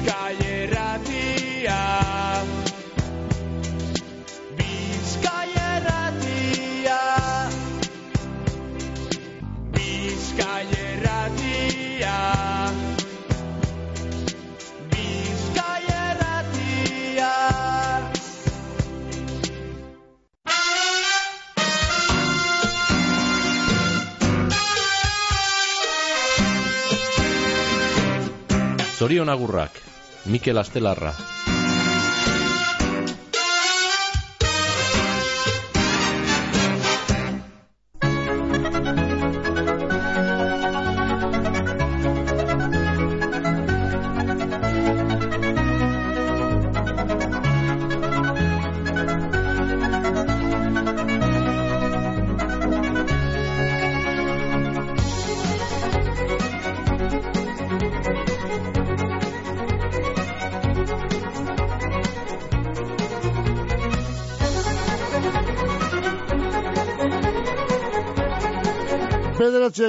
Bizkaierratia Zorion agurrak, Mikel Astelarra.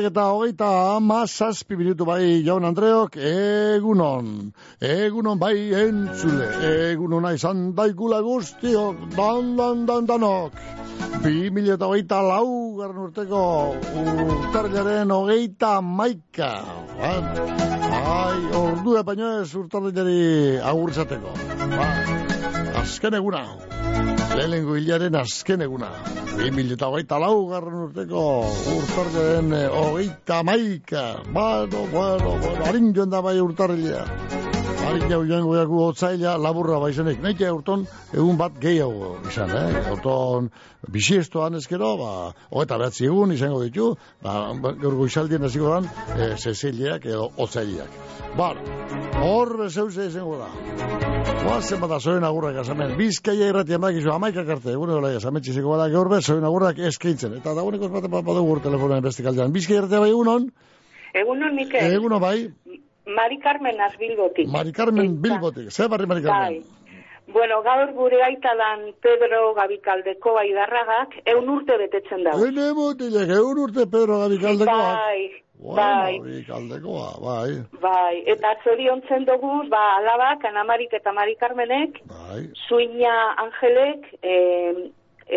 Bederatziak eta hogeita ama zazpi minutu bai jaun Andreok, egunon, egunon bai entzule, egunon izan daikula guztiok, dan, dan, dan, danok. Bi mila eta hogeita lau garran urteko urtarriaren hogeita maika. Ai, ordu baino ez urtarriari agurtzateko. Ba, azken eguna. Lehenengo hilaren azken eguna. 2008 lau garren urteko urtarriaren eh, hogeita maika. Bueno, bueno, bueno, harin joan da bai urtarrilea. Harin jau joan goiaku otzaila laburra baizenek. Naite urton egun bat gehiago izan, eh? Urton bisiestoan ezkero, ba, hogeita behatzi egun izango ditu, ba, gaur goizaldien hasiko dan, e, zeziliak edo otzailiak. Bar, hor bezeuze izango da. Oazen bada zoen agurrak azamen. Bizkaia irratia emakizu amaikak arte. Egun egola azametxizeko bada gaur bez, zoen agurrak eskaintzen. Eta dagoeneko ez baten badugu telefonoen beste kaldean. Bizkaia irratia bai egunon? Egunon, Mikel. Egunon bai. Mari Carmen Azbilbotik. Mari Carmen Bilbotik. Zer barri Mari Carmen? Bai. Bueno, gaur gure aitadan Pedro Gabikaldeko baidarragak eun urte betetzen dago. Ene mutilek, egun urte Pedro Gabikaldekoak. Bai, Bueno, bai, Gabikaldekoa, bai. bai. Eta zoriontzen dugu, ba, alabak, Anamarik eta Mari Carmenek, Bai. Zuina Angelek, eh,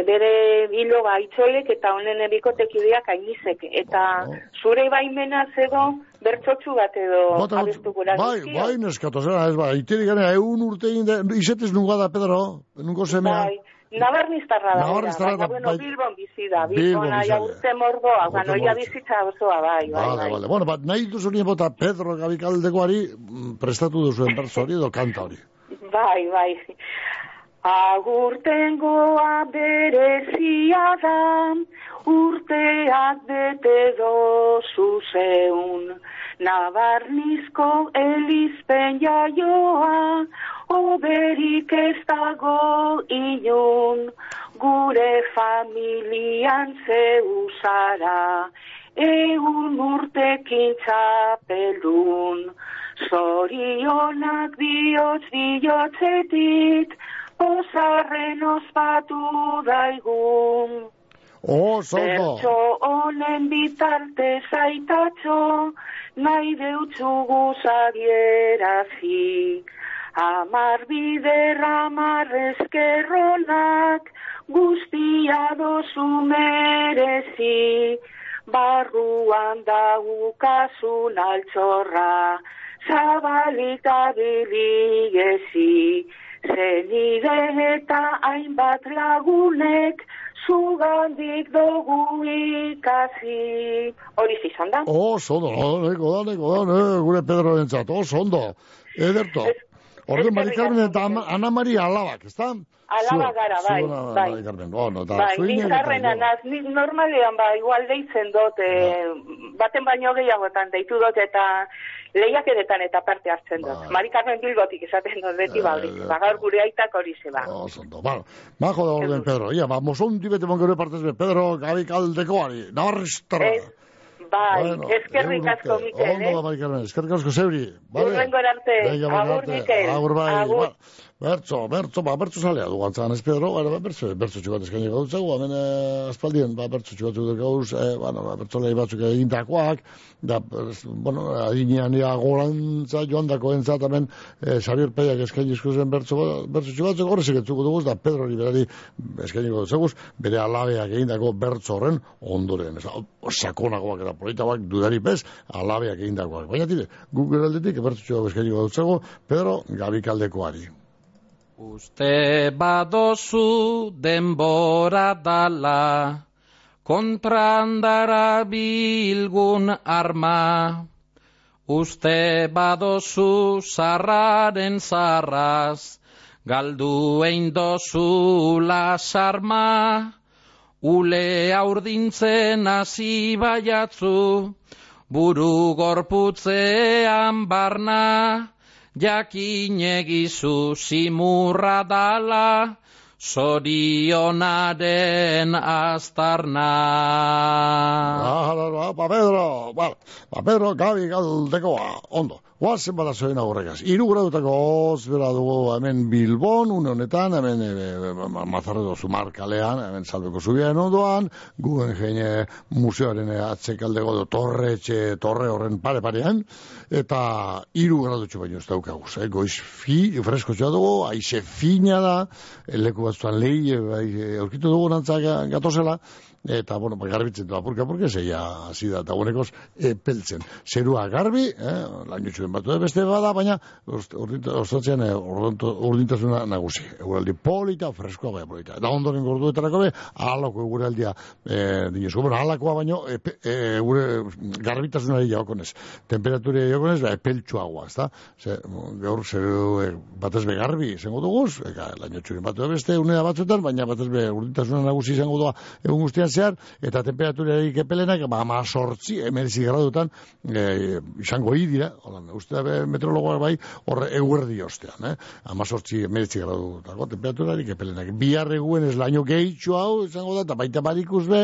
bere hilo gaitxolek eta honen ebikotekideak ainizek. Eta zure baimena zego bertxotxu bat edo Bota, abestu bai, dizkio. bai, neskato zera, ez ba, iterik gana, egun urte egin da, izetez nunga da, Pedro, nungo semea. Bai, Nabarnistarra da. Nabarnistarra bera, da, bai. bueno, Bilbon bizi da. Bilbon bizi aia urte mordoa, Urte gano, ia bizitza osoa, bai, bai, Vale, bai. vale. Bueno, bat, nahi duzu nien bota Pedro Gabikaldekoari mm, prestatu duzuen berzo hori edo kanta hori. Bai, bai. Agurtengoa berezia da, urteak bete dozu zeun. Nabarnizko elizpen jaioa, oberik ez dago inun. Gure familian zeu zara, egun urtekin txapeldun. Zorionak bihotz bihotzetik, Pozarren ospatu daigun. Oh, zondo. Bertso honen bitarte zaitatxo, nahi deutzugu zagierazi. Amar bider amar guztia dozu merezi. Barruan daukasun altxorra, zabalik abiligezi. Zenide eta hainbat lagunek, zugandik dugu ikasi. Hori izan da? Oh, zondo, oh, neko da, gure Pedro entzat, oh, zondo. Ederto. Ez- Mari Carmen eta Ana Maria alabak, ezta? Alaba Zuen- gara, bai, zuen, bai. Mari Carmen, oh, no, eta Bai, nik eta- karrena naz, nik normalean ba, igual deitzen dut, e, baten baino gehiagotan deitu dut eta lehiakeretan eta parte hartzen dut. Bai. Mari Carmen Bilbotik esaten dut, beti Eh, baldi. eh. Ba, gaur gure aitak hori zeba. Oh, zondo, bueno, majo da orden, Pedro. Ia, ba, mozonti bete mongero partez Pedro Gabikaldekoari, nabarristarra. Ez, bai, eskerrik asko, Mikel, Ondo da, eh? Carmen, eskerrik asko zeuri. Vale? Urrengor arte, Venga, venga, agur. Mikel. Agur, bai. Agur. Ba- Bertzo, bertzo, ba, bertzo salea du gantzan, ez Pedro, ba, ba, bertzo, bertzo txugat eskaini gautzagu, hemen eh, aspaldien, ba, bertzo txugat dut gauz, eh, bueno, ba, bertzo lehi batzuk egintakoak, da, bueno, adinean ia gorantza joan dako entzat, hemen, eh, Xavier Peiak eskaini zen bertzo, bertzo txugat zeko horrezik etzuko duguz, da, Pedro Riberari eskaini gautzagu, bere alabeak egindako bertzo horren ondoren, ez, sakonagoak eta politagoak dudari bez, alabeak egindakoak. Baina tire, Google aldetik, bertzo txugat eskaini gautzagu, Pedro Gabikaldekoari. Uste badozu denbora dala, kontrandara bilgun arma. Uste badozu zarraren zarraz, galdu egin dozu lasarma. Ule aurdintzen hasi baiatzu, buru gorputzean barna. Jakin egizu simurra dala, zorionaren aztarna. Ah, ba, ba, Pedro, ba, ba, Pedro, gabi galdekoa, ondo. Guazen bada zoen aurregaz. Iru gradutako ozbera dugu hemen Bilbon, une honetan, hemen e, Mazarredo Zumar kalean, hemen salbeko zubiaren ondoan, guen jeine museoaren atzekaldego do torre, etxe, torre horren pare parean, eta iru gradutxo baino ez daukaguz. Eh? Goiz fi, fresko txoa dugu, aize fina da, leku batzuan lehi, bai, aurkitu dugu nantzak gatozela, eta, bueno, ba, garbitzen du apurka, apurka, zeia hasi da, eta gunekoz, e, peltzen. Zerua garbi, eh, lan jutxuen batu da beste bada, baina, ostatzean, e, urdintasuna nagusi. Eguraldi polita, freskoa, baina polita. Eta ondoren gorduetarako be, alako eguraldia, e, dinesko, bueno, alakoa baino, e, e, egure, garbitasunari jaokonez. Temperatura jaokonez, ba, epeltsuagoa, ez da? Gaur, zeru, e, batez be garbi, zengo duguz, eka, lan jutxuen batu da beste, unea batzuetan, baina batez be, urdintasuna nagusi izango doa, egun guztian zehar, eta temperaturarik epelenak, ba, ama sortzi, emerzi gradutan, e, izango dira, holan, uste meteorologoak bai, horre eguerdi ostean, eh? ama sortzi, emerzi gradutako temperaturarik epelenak. Bihar eguen ez laino gehitxu hau, izango da, eta baita barikuz be,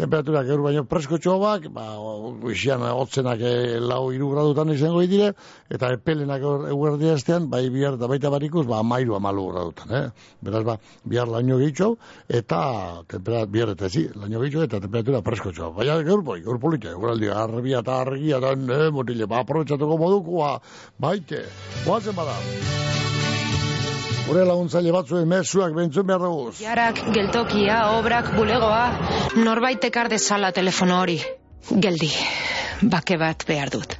temperaturak eur baino presko txobak, ba, uixian, otzenak e, lau iru gradutan izango hi dire, eta epelenak eguerdi ostean, bai bihar eta baita barikuz, ba, amairu amalu gradutan, eh? Beraz, ba, bihar laino gehitxu, eta temperat, bihar eta laino gehitxu, eta temperatura presko txoa. Baina, gaur boi, gaur polita, eguraldi, arbia eta argia, eta, eh, motile, ba, aprobetsatuko modukua, baite, guazen bada. Gure laguntzaile batzuen mezuak bentzun behar dugu. Jarak, geltokia, obrak, bulegoa, norbaitek ardezala telefono hori. Geldi, bake bat behar dut.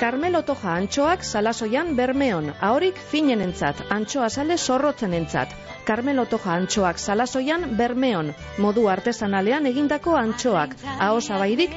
Carmelo Toja antxoak salasoian bermeon, ahorik finen entzat, antxoa sale zorrotzen entzat. Carmelo Toja antxoak salasoian bermeon, modu artesanalean egindako antxoak, aho zabairik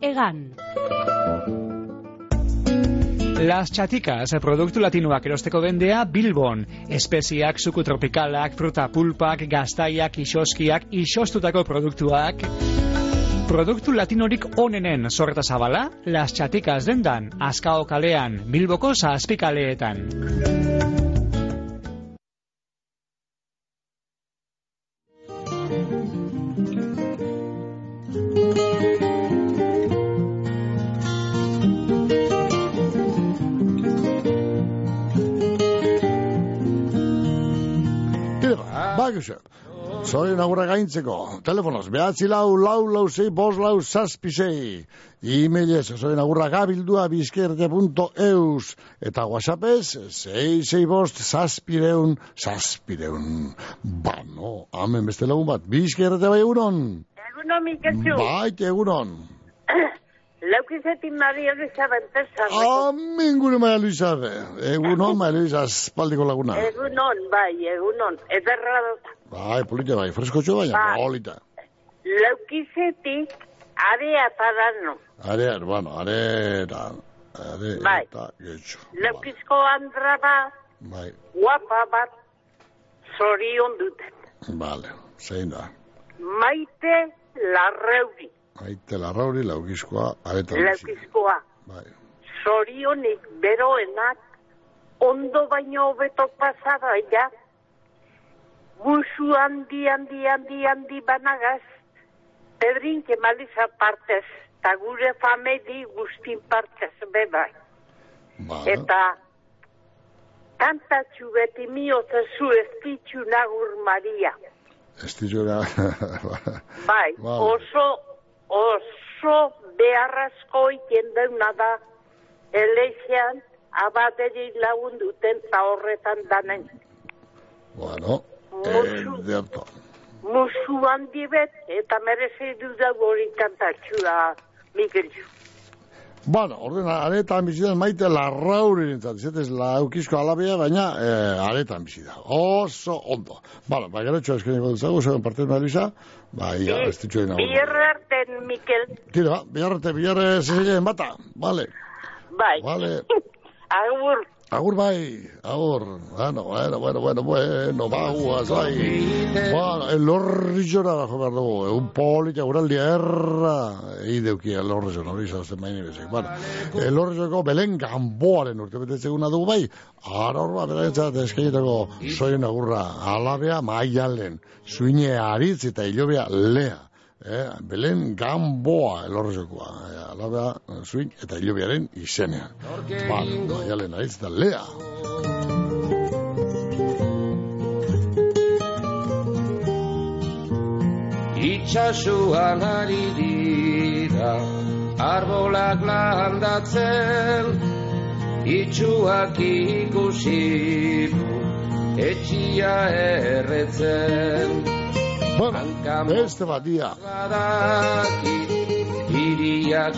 egan. Las Chaticas, produktu latinoak erosteko bendea Bilbon. Espeziak, suku tropikalak, fruta pulpak, gaztaiak, isoskiak, isostutako produktuak. Produktu latinorik onenen zorreta zabala, Las Chaticas dendan, Azkao kalean, Bilboko zazpikaleetan. Bakuxe. Zorien agurra gaintzeko. Telefonoz, behatzi lau, lau, lau, zei, bos, lau, zazpi, zei. E-mailez, zorien agurra gabildua bizkerde.eus. Eta whatsappez, zei, zei, bost, zazpireun, zazpireun. Ba, no, hamen beste lagun bat, bizkerde bai egunon. Egunon, Miketxu. Bai, egunon. Laukizetin Maria Elizabeth Amin gure Maia Luisa. Egunon, Maia Luisa, espaldiko laguna. Egunon, bai, egunon. Ederra dut. Bai, polita bai, freskotxo bai, Bai. polita. Laukizetik area parano. Are, bueno, are, eta, are, Bai. eta, getxo. Laukizko andra bat, Bai, guapa bat, zorion duten. vale, zein da. Maite larreuri, Maite larrauri, laukizkoa, areta laukizkoa. Bai, Zorionik beroenak, ondo baino hobeto pasada, ja. Busu handi, handi, handi, handi banagaz, Pedrin kemaliza partez, eta gure famedi guztin partez, bebai. vale. Eta kantatxu beti miotezu ez ditxu nagur Maria. Ez dizura, Bai, Bai. oso, oso beharrazko iten deuna da eleizean abaderi lagunduten eta horretan danen. bueno, Musu. ederto. Musu handi bet eta merezi duda hori kantatxua Mikelju. Bueno, orden, aretan bizi da maite larrauri nintzat, zetez laukizko alabea, baina eh, aretan bizi da. Oso ondo. Bueno, ba, gero txoa eskeniko dutzagu, zegoen parte Maia Luisa, ba, ia, ez ditxo egin Bierrarten, Mikel, Tira, ba, biarrete, biarre zizien bata, vale, bai. vale. Agur, Agur bai, agur, bueno, bueno, bueno, bueno, bueno, baguaz, bai. Bueno, elorri jora bajo behar dugu, egun polita guraldia erra, ideuki elorri jora, hori zauzen maini bezek. Bueno, elorri jorako Belen Gamboaren urte betetzeguna dugu bai, ara horba, beraetzat eskainetako soien agurra, alabea maialen, zuine aritz eta hilobea lea. Eh, Belen Gamboa elorrezokoa, eh, alabea, zuin eta hilobearen izenean. Ba, maialen aritz eta lea. Itxasuan ari dira Arbolak landatzen Itxuak ikusi Etxia erretzen Bueno, beste bat dia.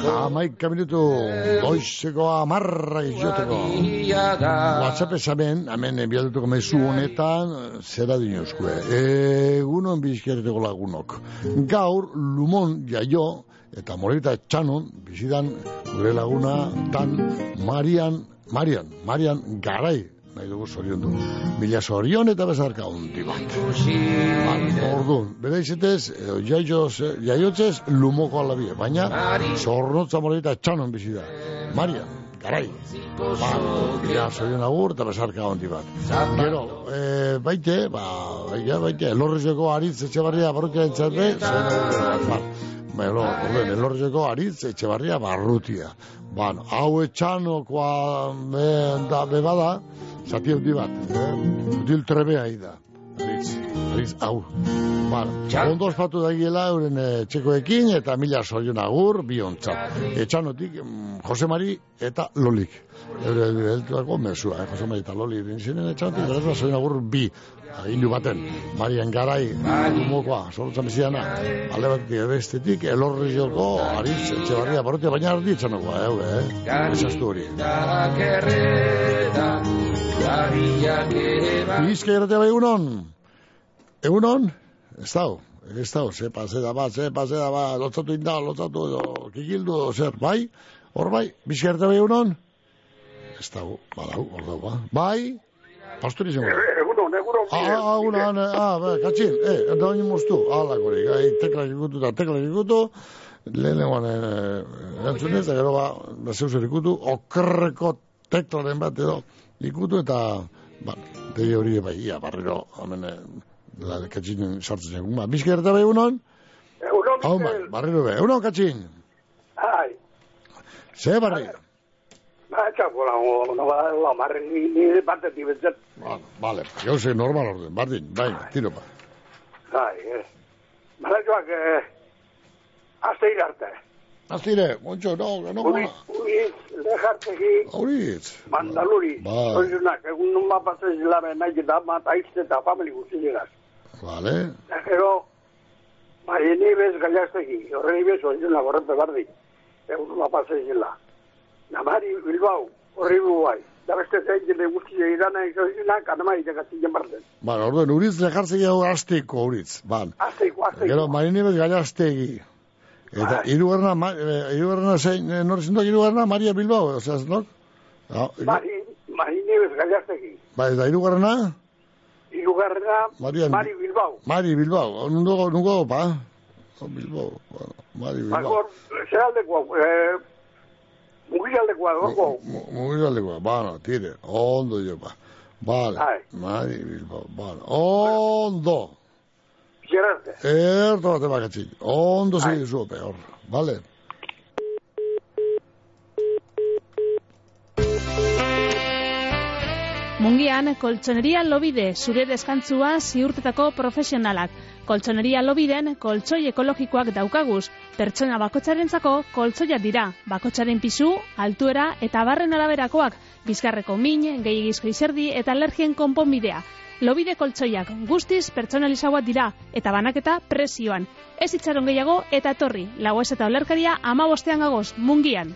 Amaika minutu, goizeko amarra izoteko. Da WhatsApp esamen, hemen enbiatuko mezu honetan, zera dinozkue. Egunon bizkerreteko lagunok. Gaur, lumon jaio, eta morita txanon, bizidan, gure laguna, tan, Marian, Marian, Marian garai, nahi dugu zorion du. Mila zorion eta bezarka hundi bat. Orduan, bere izetez, jaioz, jaiotzez, lumoko alabie, baina, zornotza morita txanon bizi da. Marian, garai. Ba, ja, zorion agur eta bezarka hundi bat. Gero, e, baite, ba, baita, baite, elorrezeko aritz etxebarria barrutia entzate, zorion ba, Ba, no, orden, elorrezeko aritz etxebarria barrutia. Bueno, hau etxanokoa be, da, bebada, zati handi bat, eh? Util trebea da. Aritz, aritz, hau. Bueno, ondo ospatu dagiela euren eh, txekoekin eta mila soion agur biontzat. Etxanotik, mm, Jose Mari eta Lolik. Eure heltuako mesua, eh? Jose Mari eta Loli din zinen etxanotik, ez soion agur bi. Hindu baten, Marian Garai, Lumokoa, sorotzan bizidana, alde batetik bestetik, elorri joko, aritz, etxe barria, barotia, baina ardi etxanokoa, eh, eh? Esaztu hori. Bai Bizka irratea bai egunon? Egunon? Ez dau, ez dau, zepa, zeda bat, zepa, zeda bat, lotzatu inda, lotzatu, edo, kikildu, zer, bai? Hor bai, bizka irratea bai egunon? Ez dau, badau, hor dau, ba. Bai? Pastori zen gara. Egunon, egunon. Ah, egunon, ah, ba, katxin, eh, eta baino moztu, ala gori, gai, tekla ikutu eta tekla ikutu, lehenengoan eh, entzunez, eta gero ba, da zeu zer ikutu, okerreko teklaren bat edo ikutu, eta, ba, dei hori bai, ia, barriro, hemen, eh, la, katxinen sartzen zen, ba, bizker eta bai egunon? Egunon, Hau, ba, barriro be, egunon katxin, Ai, ze barri? Ba, txako lago, no, ba, la marren ni, ni batetik betzet. Bueno, vale, gauze normal orden, bardin, bai, tiro ba. Bai, eh. Maratxoak, eh, azte irarte. Aztire, montxo, no, no, Uri, no, uri, lejartegi, Auritz. mandaluri. Bai. Oizunak, egun nun mapatzen zilabe nahi eta mat aizte eta famili guzti llegaz. Vale. Gero, bai, ni bez gaiaztegi, horre ni bez oizunak horrepe bardi. Egun nun mapatzen zila. Namari, Bilbao, horre bai. Da beste zein jende guzti egirana izoizunak, anama itekatzen barden. Ba, orden, uritz lejartzegi hau azteko uritz, ban. Azteiko, azteiko. Gero, marinibet gaiaztegi. Eta irugarna, ma- eh, irugarna zein, eh, nor zintok irugarna, Maria Bilbao, osea, zinok? Ja, iru- Mari, mari Nieves gaiaztegi. Ba, eta irugarna, Irugarrena, Maria- Mari Bilbao. Mari Bilbao, nundo, nundo, pa? Bilbao, bueno, Mari Bilbao. Bakor, zeraldekoa, eh, mugilaldekoa, gorko. Mugiraldekoa, bano, tire, ondo jo, pa. Vale. Mari Bilbao, bano, ondo. Gerarte. Erto bate bakatzik, ondo segi zu peor, vale? Mungian, koltsoneria lobide, zure deskantzua ziurtetako profesionalak. Koltsoneria lobiden, koltsoi ekologikoak daukaguz. Pertsona bakotxarentzako koltsoia dira. Bakotxaren pisu, altuera eta barren araberakoak. Bizkarreko min, gehiagizko izerdi eta alergien konponbidea. Lobide koltsoiak guztiz pertsonalizagoak dira eta banaketa presioan. Ez itxaron gehiago eta etorri. Lagoez eta olerkaria ama bostean gagoz, mungian.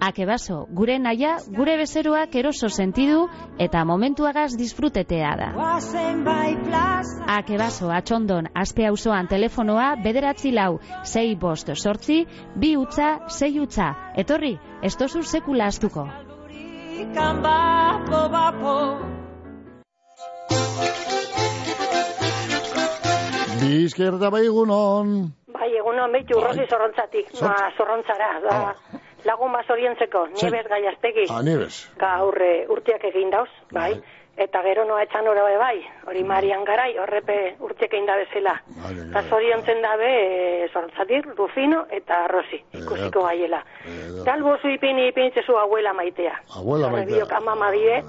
Akebaso, gure naia, gure bezeroak eroso sentidu eta momentuagaz disfrutetea da. Akebaso, atxondon, aspe auzoan telefonoa bederatzi lau, sei bost sortzi, bi utza, sei utza. Etorri, ez tozu sekula astuko. Bizkerta bai egunon. Bai, egun hon behitu urrozi zorrontzatik, Zor- ma zorrontzara, da, lagun ma zorientzeko, Zer- nibes gaiaztegi, Ah, nibes. gaur eh, urtiak egin dauz, bai, eta gero noa etxan be bai, hori marian garai, horrepe urtiak egin da bezala. Eta zoriontzen dabe, e, zorrontzatik, Rufino eta Rosi, ikusiko gaiela. Galbo zu ipini ipinitzezu abuela maitea. Abuela maitea. biok ama die,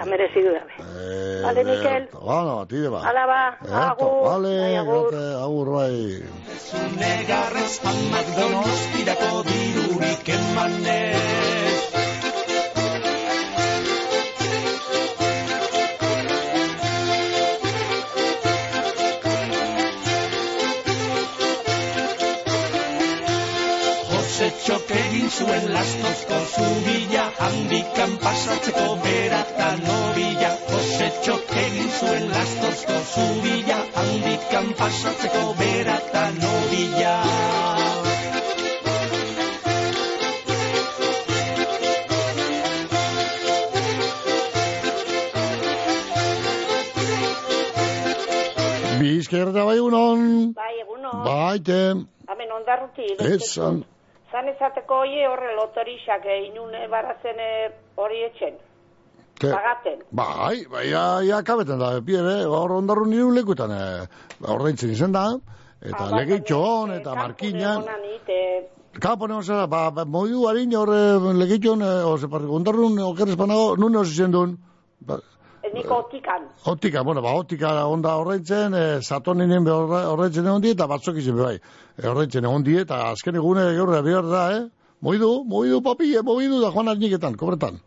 da merezidu dabe. Eh, Vale, Mikel. Erto, Bano, tire ba. Hala ba, agur, vale, agur. agur bai. Negarrez amak donostirako dirurik emanez. Txok egin zuen lastozko zubila, handikan pasatzeko berata nobila. Jose txok egin zuen lastozko zubila, handikan pasatzeko berata nobila. Bizkerta bai egunon. Bai, eguno. Baite. Hemen ondarruti. Esan. Zan ezateko hoi horre lotorixak egin baratzen eh, hori etxen. Ke? Pagaten. Bai, bai, ja, kabeten da, piere, hor ondarru niru lekutan, eh, ordaintzen izen da, eta Ah, bai, legitxon, eta markinan, kapone osera, ba, ba, moidu harin horre legitxon, eh, ose, ondarrun, okeres panago, nun hori duen, ba, niko otikan. Otika, bueno, ba, otika onda horreitzen, e, satoninen be horre- horreitzen egon die, eta batzok izan be bai. E, horreitzen egon die, eta azken egune gaur behar da, eh? Moidu, moidu papi, eh, moidu da joan arniketan, kobretan.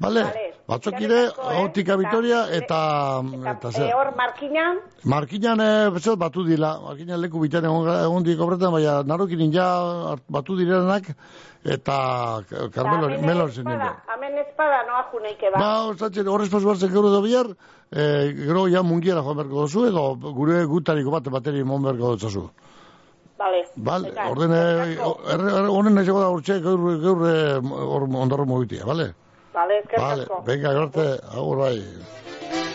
Bale? Batzok ire, otika Vitoria, eta, eta E, zer. hor markinan, Markinan, e, bezat, batu dila, markinan leku bitan egon, egon die kobretan, baina narokin ja batu direnak, eta Carmelo, Melo zen nire. hemen ezpada noa juneike ba. Ba, ostatzen, horrez pasu hartzen gero da bihar, e, gero ja mungiera joan berko dozu, edo gure gutariko bat bateri mon berko dutzazu. Vale. Bale, Venga, orden, eh, erre- erre- honen nahi da urtxe, gaur, gaur, eh, hor ondarro mobitia, bale? Vale, eskerrik Bale, asko. venga, garte, agur bai.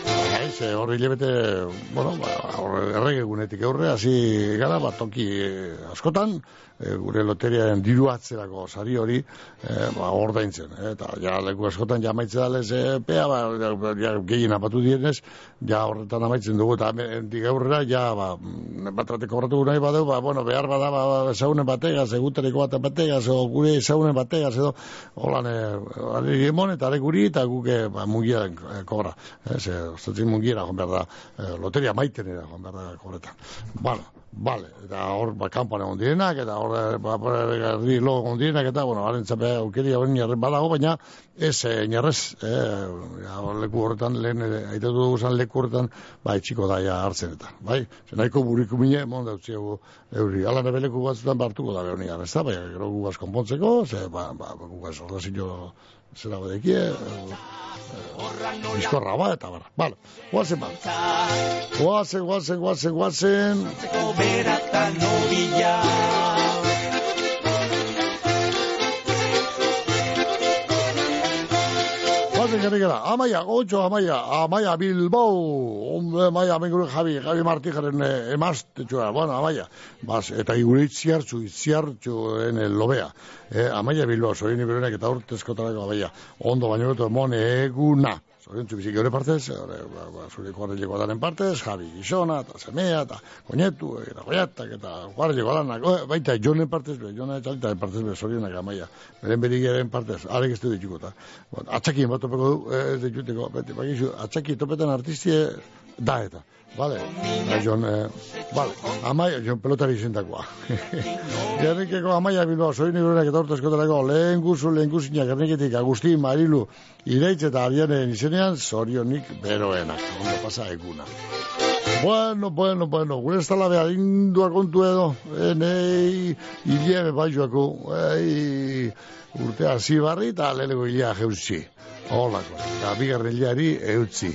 Bai. bai, ze horri hilebete, bueno, ba, hor erregegunetik aurre, hasi gara, bat toki eh, askotan, eh, gure loteriaren diru atzerako sari hori, eh, ba, ordaintzen, eh, eta ja leku askotan ja amaitze dalez, eh, pea, ba, ja, ja, gehien apatu dienez, ja horretan amaitzen dugu, eta hemendik aurrera, ja, ba, mm, bat bateko horretu nahi badeu, ba, bueno, behar bada, ba, ba, zaunen bategaz, eguteriko bat bategaz, o gure zaunen bategaz, edo, holan, eh, emon, eta ale guri, eta guke, ba, mugia eh, kobra, eh, ze, ostatzik mugiera, joan behar da, eh, loteria maitenera, joan behar da, korretan. Bueno, Vale, eta hor, ba, kampan egon direnak, eta hor, eh, ba, ba, erdi lo egon direnak, eta, bueno, haren txape aukeri hori nierren badago, baina ez e, nierrez, e, ja, leku horretan, lehen, e, aitatu dugu zan leku horretan, ba, itxiko da, ja, hartzen eta, bai? Zer nahiko buriku mine, mon da utzi egu, euri, ala nebe leku batzutan bartuko da, behar nire, ez bai, gero gu konpontzeko, ze, ba, ba, gu gaz, ordazio, zera badekie, bizkorra ba, eta barra. Bale, guazen bat. Guazen, guazen, guazen, guazen. Berata novilla. Gari gara. Amaia, ocho, amaia, amaia Bilbao. Hombre, amaia, mengure Javi, Javi Martí jaren eh, emazte txua. Bueno, amaia. Bas, eta igure itziartxu, itziartxu en el lobea. Eh, amaia Bilbao, sorin iberenek eta urtezkotarako amaia. Ondo baino beto, mon eguna. Zoriontzu bizik gure partez, ore, ba, ba, zure kuarrileko adaren partez, Javi Gizona, eta Semea, eta Koñetu, eta Goiatak, eta kuarrileko adanak, oh, baita, Jonen partez, be, Jona eta partez, be, zorionak amaia. Beren berik eren partez, arek ez du dituko, eta. Bueno, atxakien bat topeko du, ez dituteko, beti, bakizu, atxaki topetan artistie da eta. Vale, Jon, eh, vale, amaia, Jon pelotari izendakoa. Gernikeko amaia bilboa, soin irurenak eta urtezkotarako, lehen guzu, lehen guzinak, Gerniketik, Agustin, Marilu, Ireitz eta Arianen izenean, zorionik beroenak, ondo pasa eguna. Bueno, bueno, bueno, gure ez tala behar indua kontu edo, e, nei, hilea baizuako, ei, urte hasi barri eta lelego hilea jeutzi. Holako, eta bigarren hileari eutzi.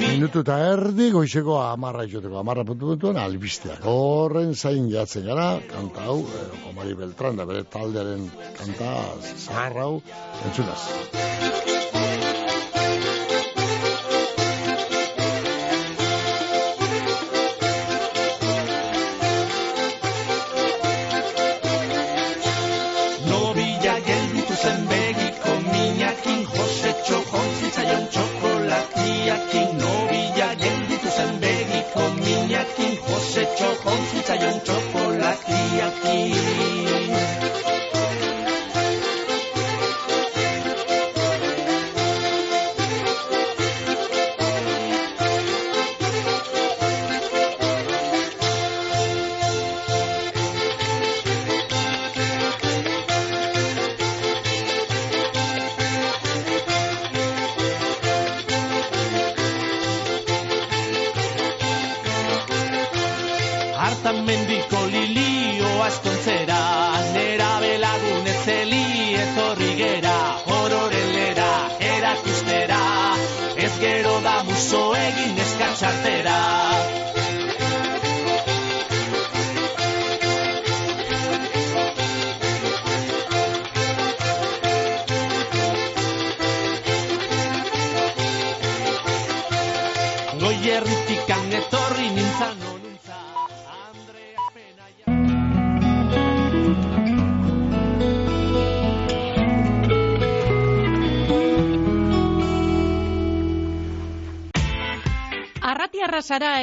Minutu eta erdi goizeko amarra izoteko, amarra puntu puntuan albisteak. Horren zain jatzen gara, kanta hau, eh, Omari Beltran, da bere taldearen kanta zaharra hau, entzunaz.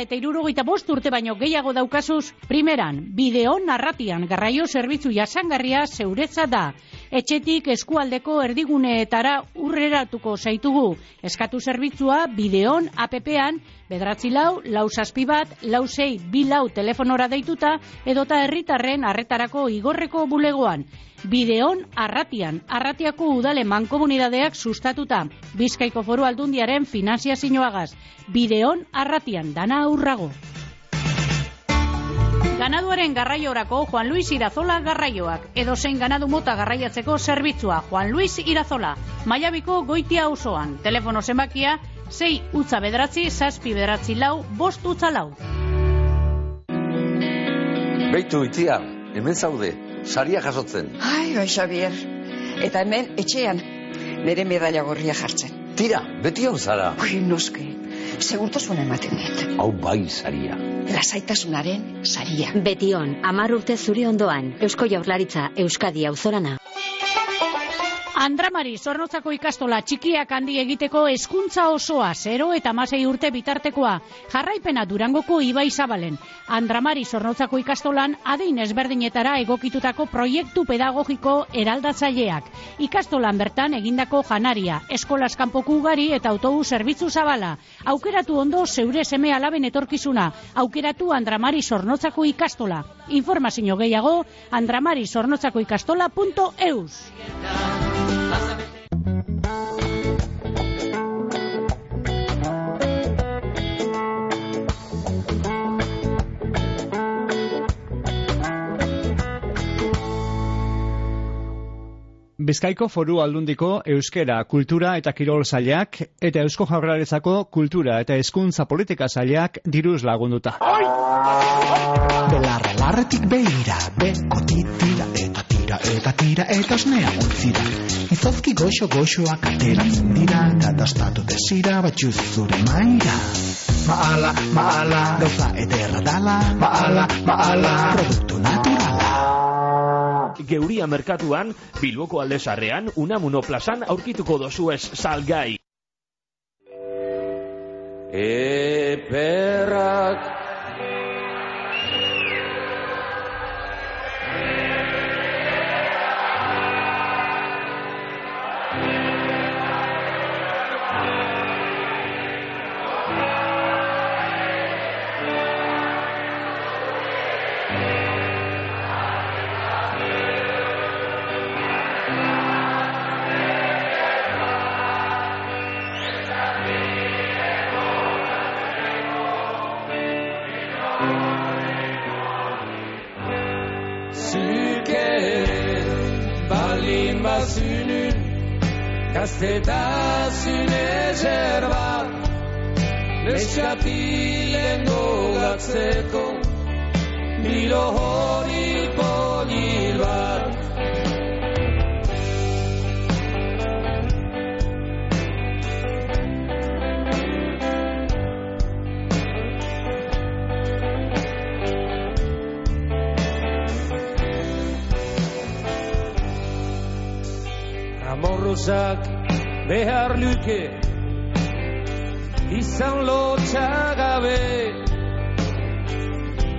Eta irurogeita bost urte baino gehiago daukazuz, primeran, bideon arratian garraio zerbitzu jasangarria zeuretza da. Etxetik eskualdeko erdiguneetara urreratuko zaitugu. Eskatu zerbitzua bideon APP-an, bedratzi lau, lau zazpi bat, lau zei, bi lau telefonora deituta, edota herritarren arretarako igorreko bulegoan. Bideon arratian, arratiako udale mankomunidadeak sustatuta. Bizkaiko foru aldundiaren finanziazioagaz. Bideon arratian, dana aurrago. Ganaduaren garraiorako Juan Luis Irazola garraioak. Edo zein ganadu mota garraiatzeko zerbitzua Juan Luis Irazola. Maiabiko goitia auzoan. Telefono zenbakia 6 utza bederatzi, zazpi bederatzi lau, bost utza lau. Beitu itia, hemen zaude, saria jasotzen. Ai, bai, Xavier. Eta hemen, etxean, nire medalla gorria jartzen. Tira, beti hon zara. Ui, noske, segurtasun ematen dit. Hau bai saria. Lasaitasunaren saria. Betion, amar urte zuri ondoan, Eusko Jaurlaritza, Euskadi auzorana. Andramari, zornotzako ikastola txikiak handi egiteko hezkuntza osoa, 0 eta masei urte bitartekoa. Jarraipena durangoko ibai zabalen. Andramari, zornotzako ikastolan, adein ezberdinetara egokitutako proiektu pedagogiko eraldatzaileak. Ikastolan bertan egindako janaria, eskolas kanpoku ugari eta autobus zerbitzu zabala. Aukeratu ondo zeure seme alaben etorkizuna. Aukeratu Andramari zornotzako ikastola. Informazio gehiago, andramari-zornotzako-ikastola.eus. Bizkaiko foru aldundiko euskera kultura eta kirol zailak eta eusko jaurlaritzako kultura eta hezkuntza politika zailak diruz lagunduta. Belarra larretik behira, beko titira tira eta tira eta osnea utzira. Izozki goxo goxoak ateratzen dira, katastatu desira batxuz zure maira. Maala, maala, gauza ederra dala, maala, maala, produktu naturala. Geuria merkatuan, Bilboko aldezarrean, Unamuno plazan aurkituko dozuez salgai. Eperrak Balin bazunun Gaztetasun ezer bat Neskatilen gogatzeko Milo hori Amorrozak behar luke. Izan lotxagabe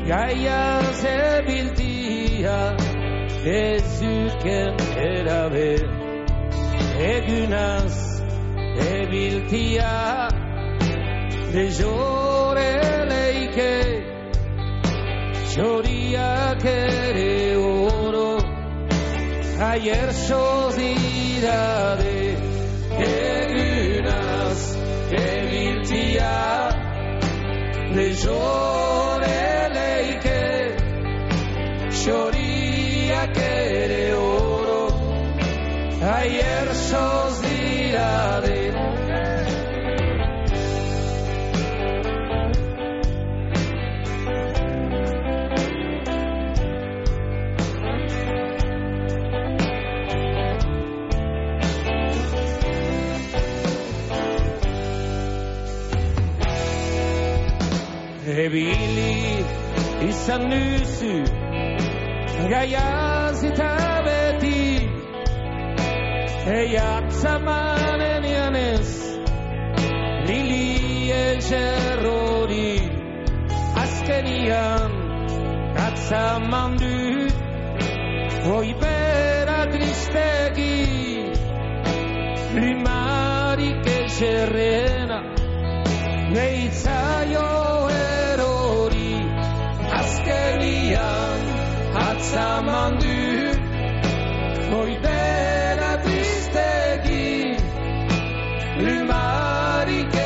Gaia zebiltia Ez zuken erabe. Egunaz ebiltia Dejore leike Txoriak ere oro Ayer sozidade egunaz ebiltia Lejore leike Xoriak ere oro. Ayer sozidade Ebili izan duzu Gaiaz eta beti Eiatzamanen janez Lili eserrori Azkenian Atzaman dut Hoi bera tristegi Limarik eserrena Neitzaio atzaman du Hoi bera tristegi Lumarik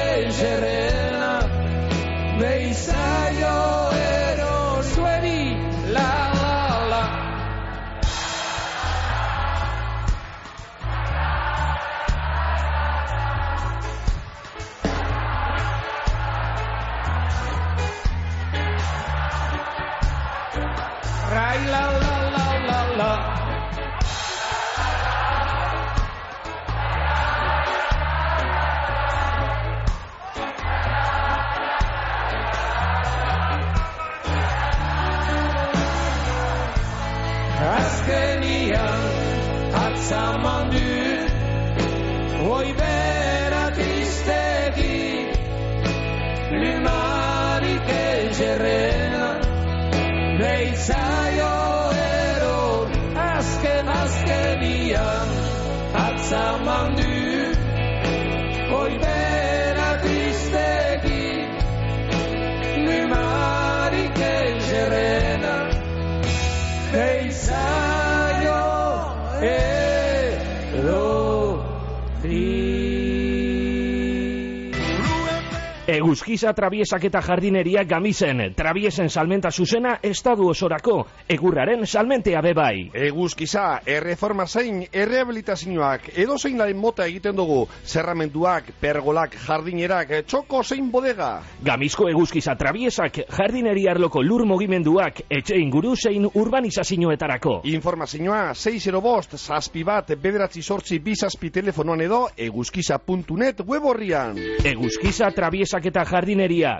Eguzkiza trabiesak eta jardineria gamizen, trabiesen salmenta zuzena estadu osorako, egurraren salmentea bebai. Eguzkiza, erreforma zein, errehabilitazioak, edo zein laren mota egiten dugu, zerramenduak, pergolak, jardinerak, txoko zein bodega. Gamizko eguzkiza trabiesak, jardineria arloko lur mugimenduak, etxe inguru zein urbanizazioetarako. Informazioa 6 bost, zazpi bat, bederatzi sortzi bizazpi telefonoan edo, eguzkiza.net web horrian. Eguzkiza trabiesak eta jardineria,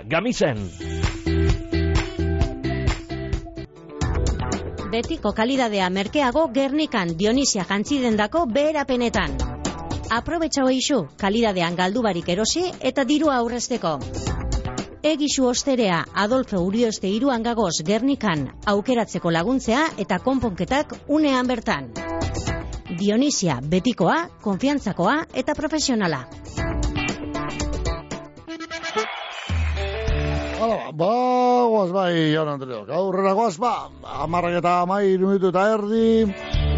gamizen. Betiko kalidadea merkeago Gernikan Dionisia jantzidendako beherapenetan. Aprobetxau eixu, kalidadean galdu barik erosi eta dirua aurrezteko. Egisu osterea Adolfo Urioste iruan gagoz Gernikan aukeratzeko laguntzea eta konponketak unean bertan. Dionisia betikoa, konfiantzakoa eta profesionala. Hala, ba, guaz bai, jaun Andreok. Aurrera guaz, ba, amarrak eta amai minutu eta erdi,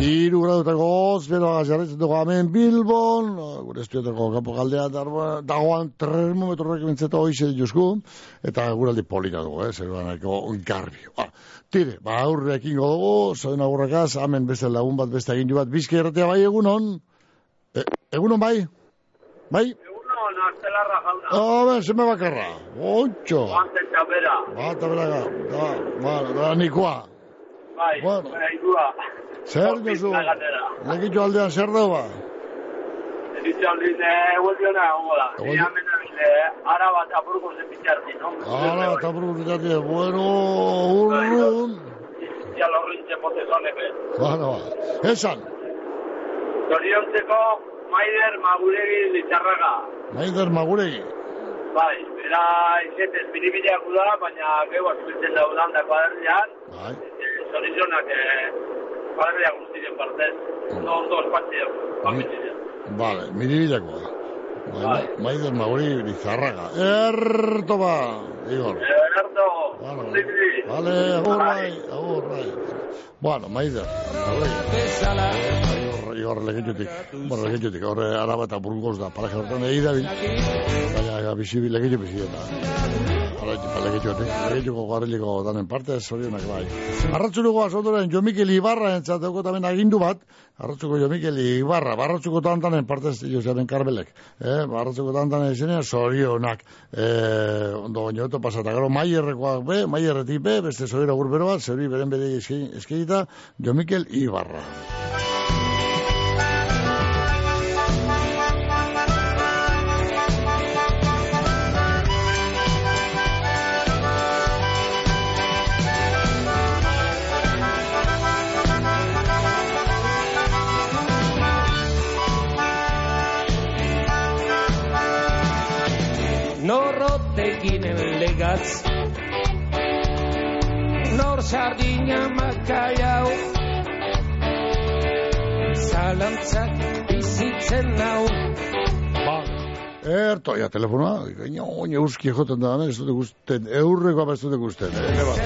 iru gradutako goz, bero jarretzen dugu hemen Bilbon, gure estudiotako kapo galdea dagoan termometroak bintzeta hoize dituzku, eta guraldi polita dugu, eh, zeruaneko garbi. Ba, tire, ba, aurre ekingo dugu, zoen agurrakaz, hemen beste lagun bat, beste egin bat, bizki erratea bai egunon, e, egunon bai, bai, Astelarra jauna. A ver, se me bakarra. Ocho. Guante txapera. Ba, tabelaga. Da, ba, da, nikoa. Bai, Bueno. bera idua. Zer jozu? Lekitxo aldean zer da ba? Editxe aldin, egueldiona egongo da. Egualdi- Ni hemen nabile, ara bat apurko zen bitxarti, no? Ara, eta buruzatze, bueno, urrun. Ya lo rintxe pote zonepe. Bueno, ba. Esan, Zoriontzeko, Maider Maguregi Litzarraga. Maider Maguregi. Bai, bera izetez biribideak da, baina geu azpitzen daudan da kuaderrian. Bai. Zorizionak, eh, kuaderriak guztien partez. No, ondo familia. Vale, miribilakoa. Bai. Maider Maguregi Lizarraga. Erto ba, Igor. Erto, Vale, vale, agur bai, agur bai. Bueno, Maider. Igor, Igor legitxutik. Bueno, legitxutik, horre araba eta burgos da. Paraje hortan egi da, baina bizi legitxu bizi da. Legitxutik, legitxuko garriliko danen parte, zorionak bai. Arratxuruko azotoren Jo Mikel Ibarra entzateko tamen agindu bat, arratxuko Jo Mikel Ibarra, barratxuko tantanen parte ez Joseben Karbelek, eh, barratxuko tantanen izenean zorionak, eh, ondo gainoto pasata, gero maierrekoak be, maierretik be, beste zorira gurbero bat, zeuri beren bere eskegita, Jo Mikel Ibarra. Nor sardina makaiau Zalantzak bizitzen nau Erto, ja, telefonoa, gaina oin euski joten da, ez dute guzten, eurreko ez dute guzten, eh, ere bat.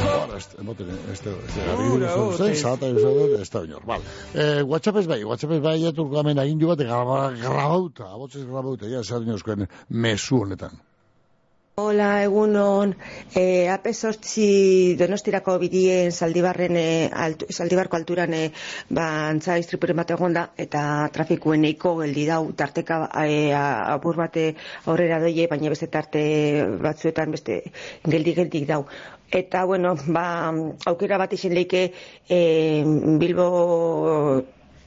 Bueno, ez, emoten, ez da, ez da, ez ez da, ez da, bal. Eh, WhatsApp ez bai, WhatsApp ez bai, hemen agindu bat, graba- grabauta, abotzez grabauta, ja, zer dinozkoen mesu honetan. Hola, egunon. E, ape sortzi donostirako bidien zaldibarren, e, altu, zaldibarko alturan, e, ba, antza istripuren bat egon eta trafikuen neiko geldi dau, tarteka e, apur bate aurrera doie, baina beste tarte batzuetan beste geldi-geldik dau. Eta, bueno, ba, aukera bat izin leike e, Bilbo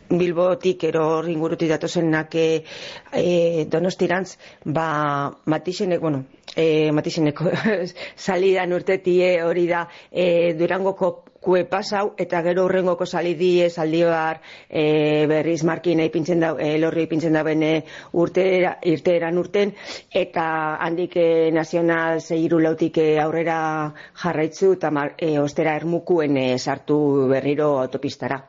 Bilbotik ero hor ingurutik datozenak e, e, donostirantz, ba, matizenek, bueno, e, matizeneko salidan urtetie hori da e, Durangoko kue pasau, eta gero urrengoko salidie, zaldioar, e, berriz markin ipintzen da, e, lorri ipintzen da bene urtera, irteeran urten, eta handik e, nazional zeiru lautik e, aurrera jarraitzu, eta e, ostera ermukuen e, sartu berriro autopistara.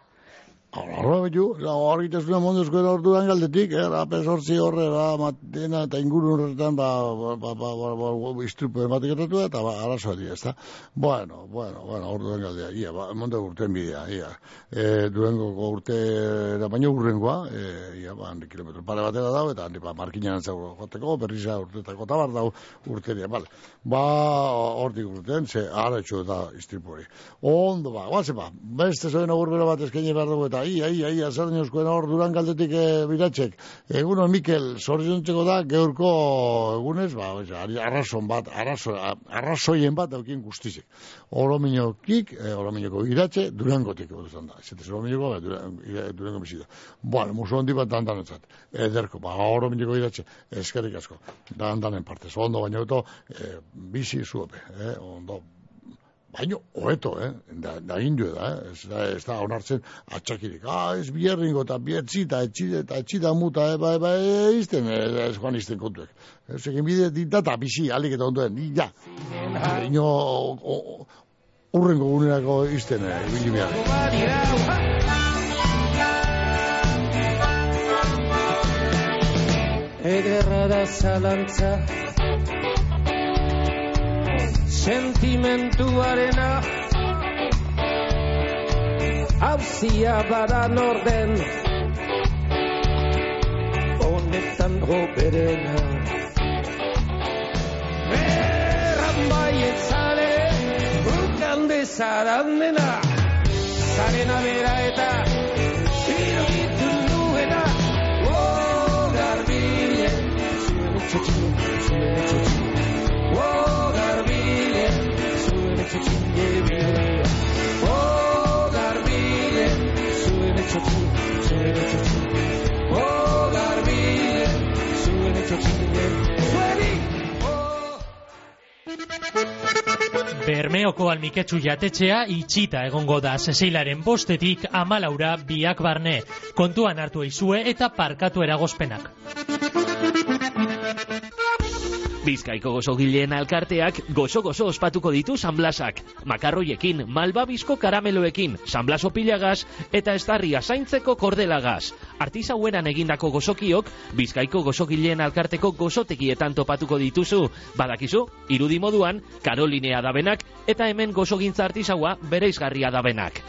Horra betu, argitasuna monduzko era orduan galdetik, eh, rape sortzi horre, ba, matena eta inguru horretan, ba, ba, ba, ba, ba, ba, ba istrupu ematiketatu eta, ba, arazoa dira, ezta? Bueno, bueno, bueno, orduan galdea, ia, ba, monte urten bidea, ia. E, durengo urte, da baino urrengoa, e, ia, ba, handi kilometro pare batera dau, eta handi, ba, markinan antzau joteko, berriza urtetako tabar dau urteria, bale. Ba, hortik urten, ze, ara etxo eta istripu hori. Ondo, ba, guazen, ba, beste zoen agurbero bat eskaini behar dugu, eta ai, ai, ai, azar nioskoen hor duran galdetik e, biratxek. Eguno, Mikel, zoriontzeko da, geurko egunez, ba, arrazon bat, arrazo, arrazoien bat daukin guztizik. Oro minokik, e, oro minoko iratxe, durangotik egon da. Zetez oro minoko, ba, durango bizita. Bueno, musu hondi bat dandan etzat. Ederko, ba, oro minoko iratxe, eskerrik asko. Dandanen partez. Ondo, baina oto, e, bizi zuope, eh, ondo, baino hoeto, eh? Da, da indio da, eh? Ez da, ez da onartzen atxakirik. Ah, ez bierringo eta biertzi eta etxi eta etxi da muta, eh? Ba, ba, izten, eh? ez joan izten kontuek. Ez egin bide dita eta bizi, alik eta onduen, ni ja. Ino, urrengo gunerako izten, eh? Ibili behar. Ederra da zalantza sentimentuarena. Hauzia bada norden. Honetan goberena. Erran baiet zale Ukan bezaran dena. Zarena bera eta Iruditu nuena Oh, garbile Zuen etxotxin, zuen etxotxin Oh, Zuen etxotxin, zuen etxotxin Oh, garbile Zuen gebidea Zueni Bermeoko almiketsu jatetxea itxita egongo da zeseilaren bostetik amalaura biak barne. Kontuan hartu eizue eta parkatu eragozpenak. Bizkaiko gozogileen alkarteak gozo-gozo ospatuko ditu sanblasak. Makarroiekin, malbabizko karameloekin, sanblaso pilagaz eta estarria zaintzeko kordelagaz. Artizaueran egindako gozokiok, Bizkaiko gozogileen alkarteko gozotekietan topatuko dituzu. Badakizu, irudi moduan, Karolinea dabenak eta hemen gozogintza artizaua bereizgarria dabenak.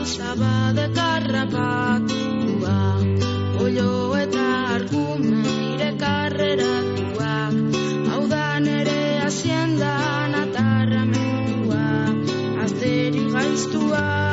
Amaika gauza badekarrapatua Oio eta argumeire karreratuak. Hau da nere haziendan atarramentua Azeri gaiztua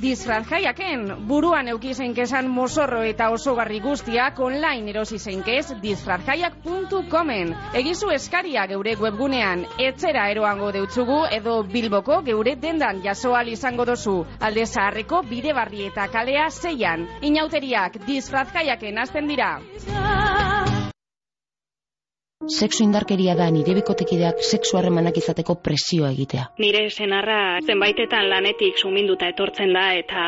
disfraz jaiaken, buruan eukizen kesan mozorro eta osogarri guztiak online erosi zeinkez disfrazjaiak.comen. Egizu eskaria geure webgunean, etzera eroango deutzugu edo bilboko geure dendan jasoal izango dozu. Alde zaharreko bide barri eta kalea zeian. Inauteriak disfraz jaiaken azten dira. Sexu indarkeria da nire bikotekideak sexu harremanak izateko presioa egitea. Nire senarra zenbaitetan lanetik suminduta etortzen da eta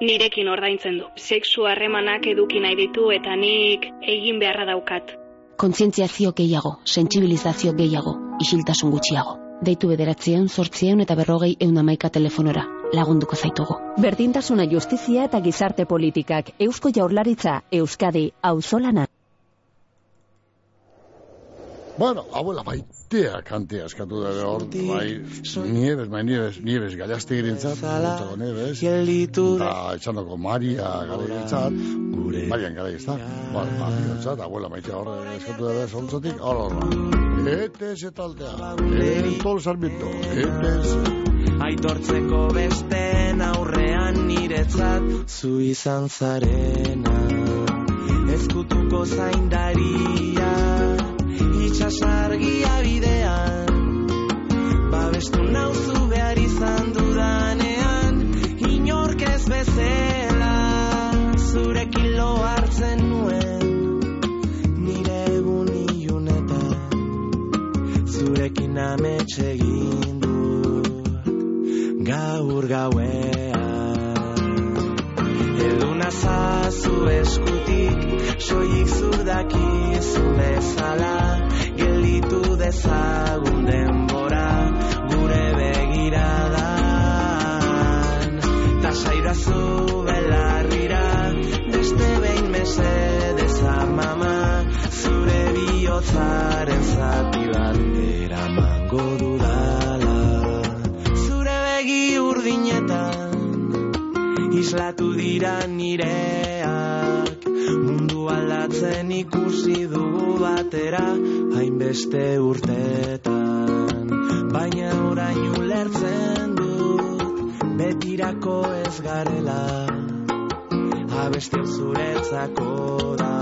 nirekin ordaintzen du. Sexu harremanak eduki nahi ditu eta nik egin beharra daukat. Kontzientziazio gehiago, sentsibilizazio gehiago, isiltasun gutxiago. Deitu bederatzieun, sortzieun eta berrogei eunamaika telefonora. Lagunduko zaitugu. Berdintasuna justizia eta gizarte politikak. Eusko jaurlaritza, Euskadi, auzolana. Bueno, abuela, maitea kantea eskatu da hor, bai, nieves, bai, nieves, nieves, gaiazte girintzat, gutxako nieves, eta etxandoko Maria gara girintzat, Marian gara girintzat, bai, Maria girintzat, abuela, maitea hor eskatu da zontzotik, hor, hor, etes eta altea, entol sarmiento, etes, Aitortzeko besten aurrean niretzat zu izan zarena. Ezkutuko zaindaria itxasargia bidean. Babestu nauzu behar izan dudanean Inork ez bezela Zurekin lo hartzen nuen. Nire egun ilunetan Zurekin ametxe egin dut Gaur gauean. Eduna zazu eskutik Soik zurdakizu bezala dezagun denbora Gure begiradan. Ta belarrira Beste behin mesedez amama Zure bihotzaren zati Zure begi urdinetan Islatu dira Mundu aldatzen ikusi dugu batera Hainbeste urtetan Baina orain ulertzen dut Betirako ez garela. Abesti zuretzako da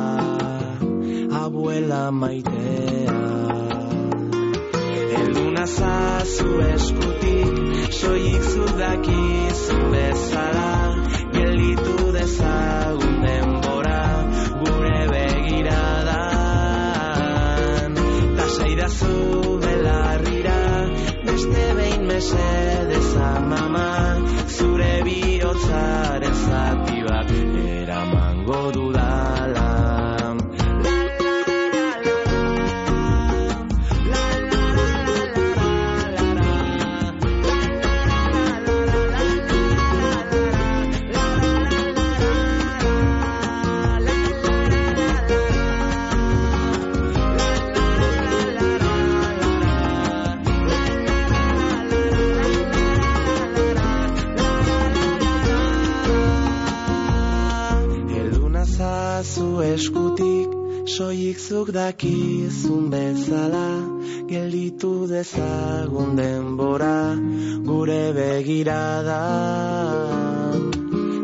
Abuela maitea. Elduna zazu eskutik Soik zudakizu bezala Gelditu dezagun mesedez amama Zure bihotzaren Soik zuk dakizun bezala Gelditu dezagun denbora Gure begirada.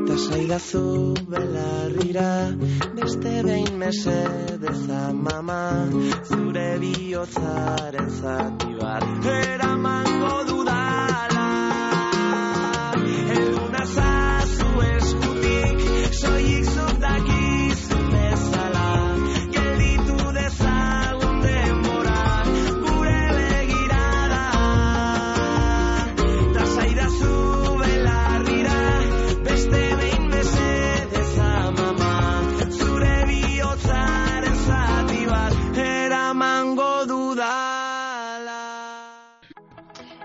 Ta saidazu belarrira Beste behin mesedez amama Zure bihotzaren zati bat Eramango dudala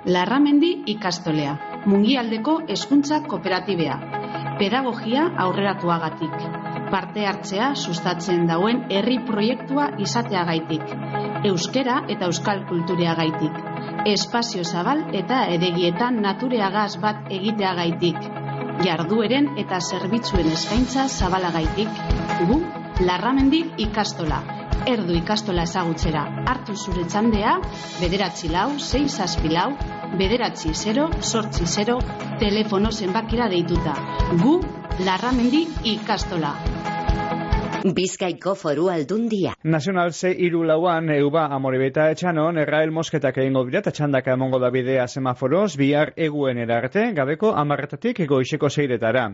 Larramendi ikastolea, mungialdeko hezkuntza kooperatibea, pedagogia aurreratuagatik, parte hartzea sustatzen dauen herri proiektua izateagaitik, euskera eta euskal kultureagaitik, espazio zabal eta edegietan natureagaz bat egiteagaitik, jardueren eta zerbitzuen eskaintza zabalagaitik. Gu, Larramendi ikastola. Erdu ikastola ezagutzera. Hartu zure txandea, bederatzi lau, sei zazpi lau, bederatzi 0, sortzi 0, telefono zenbakira deituta. Gu, Larramendi ikastola. Bizkaiko foru aldundia. Nazional ze iru lauan euba amorebeta etxanon errael mosketak egingo dira eta txandaka emongo da bidea semaforoz bihar eguen erarte gabeko amarretatik goizeko zeiretara.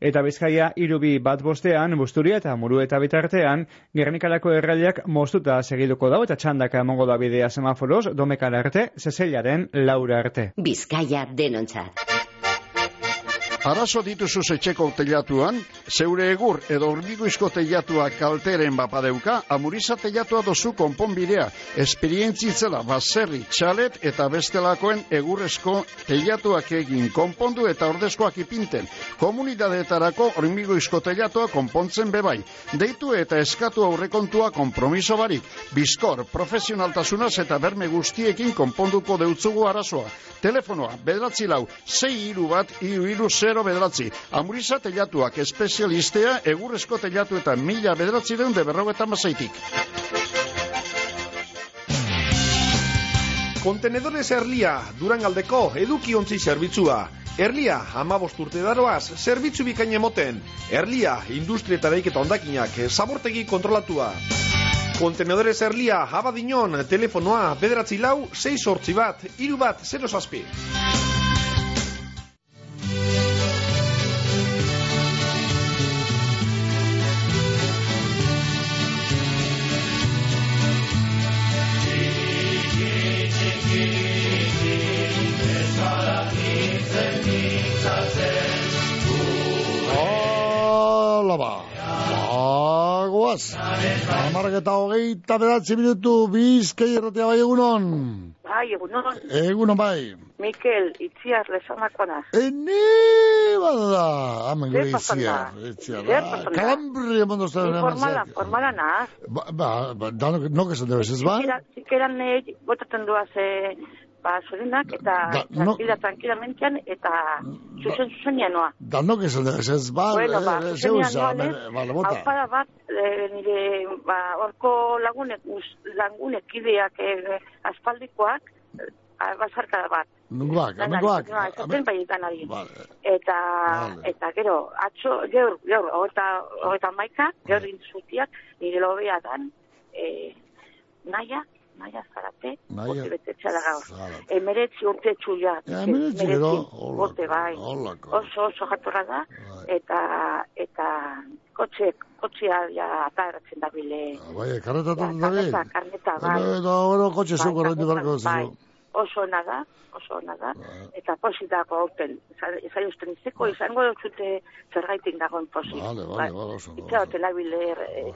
Eta bizkaia irubi bat bostean, busturia eta muru eta bitartean, gernikarako erraileak moztuta segiduko dau eta txandaka emongo da bidea semaforoz domekara arte, zezeilaren laura arte. Bizkaia denontzat. Arazo dituzu etxeko teilatuan, zeure egur edo hormiguizko teilatua kalteren bapadeuka, amuriza teilatua dozu konponbidea, esperientzitzela baserri, txalet eta bestelakoen egurrezko teilatuak egin konpondu eta ordezkoak ipinten. Komunidadeetarako hormiguizko teilatua konpontzen bebai. Deitu eta eskatu aurrekontua kompromiso barik. Bizkor, profesionaltasunaz eta berme guztiekin konponduko deutzugu arazoa. Telefonoa, bederatzi lau, sei iru bat, iru iru zero bederatzi. Amuriza telatuak espezialistea, egurrezko telatu eta mila bederatzi deun de berrogeta mazaitik. Kontenedores Erlia, Durangaldeko edukiontzi zerbitzua. Erlia, amabost urte daroaz, zerbitzu bikain emoten. Erlia, industria eta daiketa ondakinak, zabortegi kontrolatua. Kontenedores Erlia, abadinon, telefonoa, bederatzi lau, 6 sortzi bat, iru bat, 0 zazpi. Bagoaz. Amarrak eta hogeita bedatzi minutu bizkei erratea bai egunon. Bai, egunon, Egunon bai. Mikel, itziar lezamako naz. Ene bada. Amen Zer gure da. pasan da? Kalambri emondo Ni zaren formala, formala naz. Ba, ba, ba, da, no que se debe, ez ba? Zikera, zikeran botaten duaz, eh, ba, zorinak, eta Da, no- tranquila, tranquilamentean, eta zuzen zuzenean noa. Da, no que se debe, ez ba? Bueno, ba, eh, bota. Alpada bat, eh, nire, ba, orko lagunek, uz- lagunek ideak, eh, aspaldikoak, bazarkada bat. Nungoak, no, esaten bai danari. Vale. Eta, Vale. eta gero, atzo, gaur, gaur, hogeta, hogeta maika, gaur intzutiak, nire lobea dan, e, naia, naia zarate, Naia urte betetxa da gaur. Zarate. Emeretzi urte txuia. Ja, emeretzi gero, urte bai. holako. Oso, oso jatorra da, eta, eta, kotxe, kotxea ja ata eratzen da bile. Bai, karretatu da Karneta, karneta, bai. Eta oro kotxe Bai, zuko karneta, barko bai. Oso ona da, oso ona da, eta positako aurten, ezai usten izeko, izango dut zute zergaitik dagoen posik. Vale, vale, vale, oso. Itza abile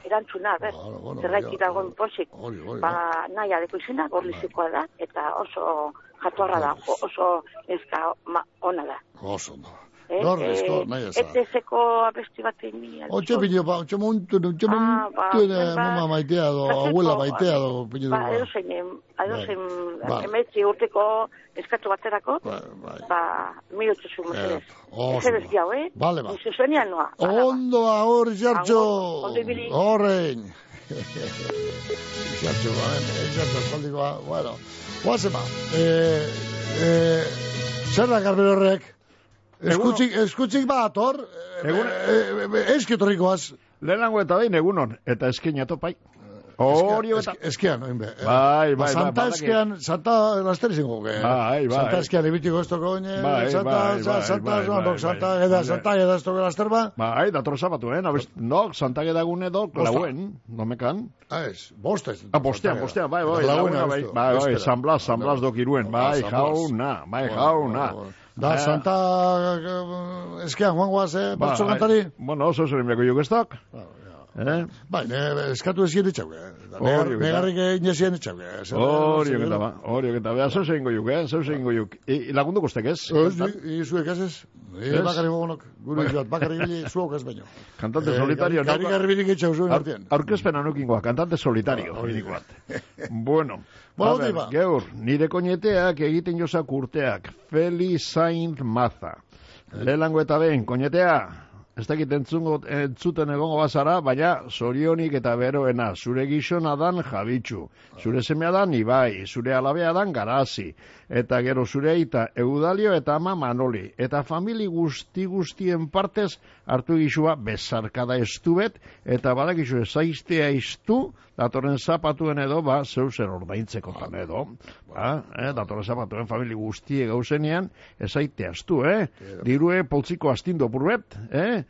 erantzuna, ber, bueno, zergaitik dagoen posik. Hori, hori, Ba, nahi adeko izena, gorlizikoa da, eta oso jatorra da, oso eska ma, ona da. Oso ondo. Eh, Gorrizko, eh, nahi eza. Etezeko abesti bat egin. Otxe bideo, ba, otxe muntu, otxe Ah, ba, muntu, ba, mama maitea do, abuela maitea do, piñu Ba, ba. edozein, edozein, Bai. emetzi urteko eskatu baterako, bai. ba, mi utzu zu, mesedez. oso Mesedez jau, eh? Vale, ba. Zuzenean noa. Ondo ahor, Jartxo. Horrein. Jartxo, ba, Jartxo, espaldikoa, bueno. Guazen ba. Eh, eh, zer da, Carmen horrek? Eskutzik, eskutzik ba, ator? Egun- Eh, eh, Eskiotorrikoaz. Lehenango eta behin egunon, eta eskin atopai. Hori eta... Eskean, oin be. Bai, bai, bai. Santa badaki. eskean, Santa laster izango. Bai, bai. Santa eskean ebitiko esto koine, Bai, Santa, bai, Sa- bai, Santa, bai, bai, Santa, bai. eda, Santa, eda, esto laster ba. Bai, dator sabatu, eh? Nabez, no, Santa Gedagune do, Bosta. lauen, no mekan. Ah, ez, bostez. Ah, bostean, bostean, bai, bai, bai, bai, bai. San Blas, San Blas dok iruen, bai, San Blas. jauna, bai, jauna. Da, Eh, Santa eh, eskean, joan guaz, eh, ba, batzu kantari? Bueno, oso zer inbeko jugestak. Eh? Bai, ne, eskatu ezien etxauke. Hori, eta. Negarrik inesien etxauke. Hori eta ba, hori eta ba, zeu zeingo juk, eh, zeu zeingo juk. I, lagundu kostek ez? Ez, i zuek ez ez? Ez? Bakarri gogonok, gure joat, bakarri gili zuok ez baino. Kantante Eh, solitario, Gari garbirik etxau zuen Aur- artean. Aurkezpena nukingoa, kantante solitario. Hori hori bat. Bueno, Ba. geur, nire koñeteak egiten jozak urteak, Feli Saint Maza. Lehenango eta behin, koñetea, ez dakit entzungo, entzuten egongo bazara, baina zorionik eta beroena, zure gizona dan jabitxu, zure semea dan ibai, zure alabea dan garazi, eta gero zure eta eudalio eta ama manoli, eta famili guzti guztien partez hartu gizua bezarkada estubet, eta badakizu ezaiztea iztu, datorren zapatuen edo, ba, zeu zer ordaintzeko tan edo, ba, eh, datorren zapatuen famili guztie gauzenean, ezaitea astu, eh? Dirue poltziko astindu purbet, eh?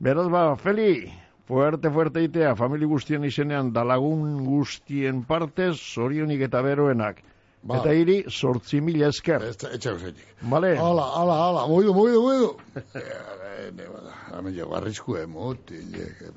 Beraz ba, Feli, fuerte, fuerte itea, famili guztien izenean, dalagun guztien partez, zorionik eta beroenak. Ba. Eta hiri, sortzi mila esker. Etxe gauzetik. Vale. Hala, hala, hala, moidu, moidu, moidu. Hemen jo, arrisku emoti,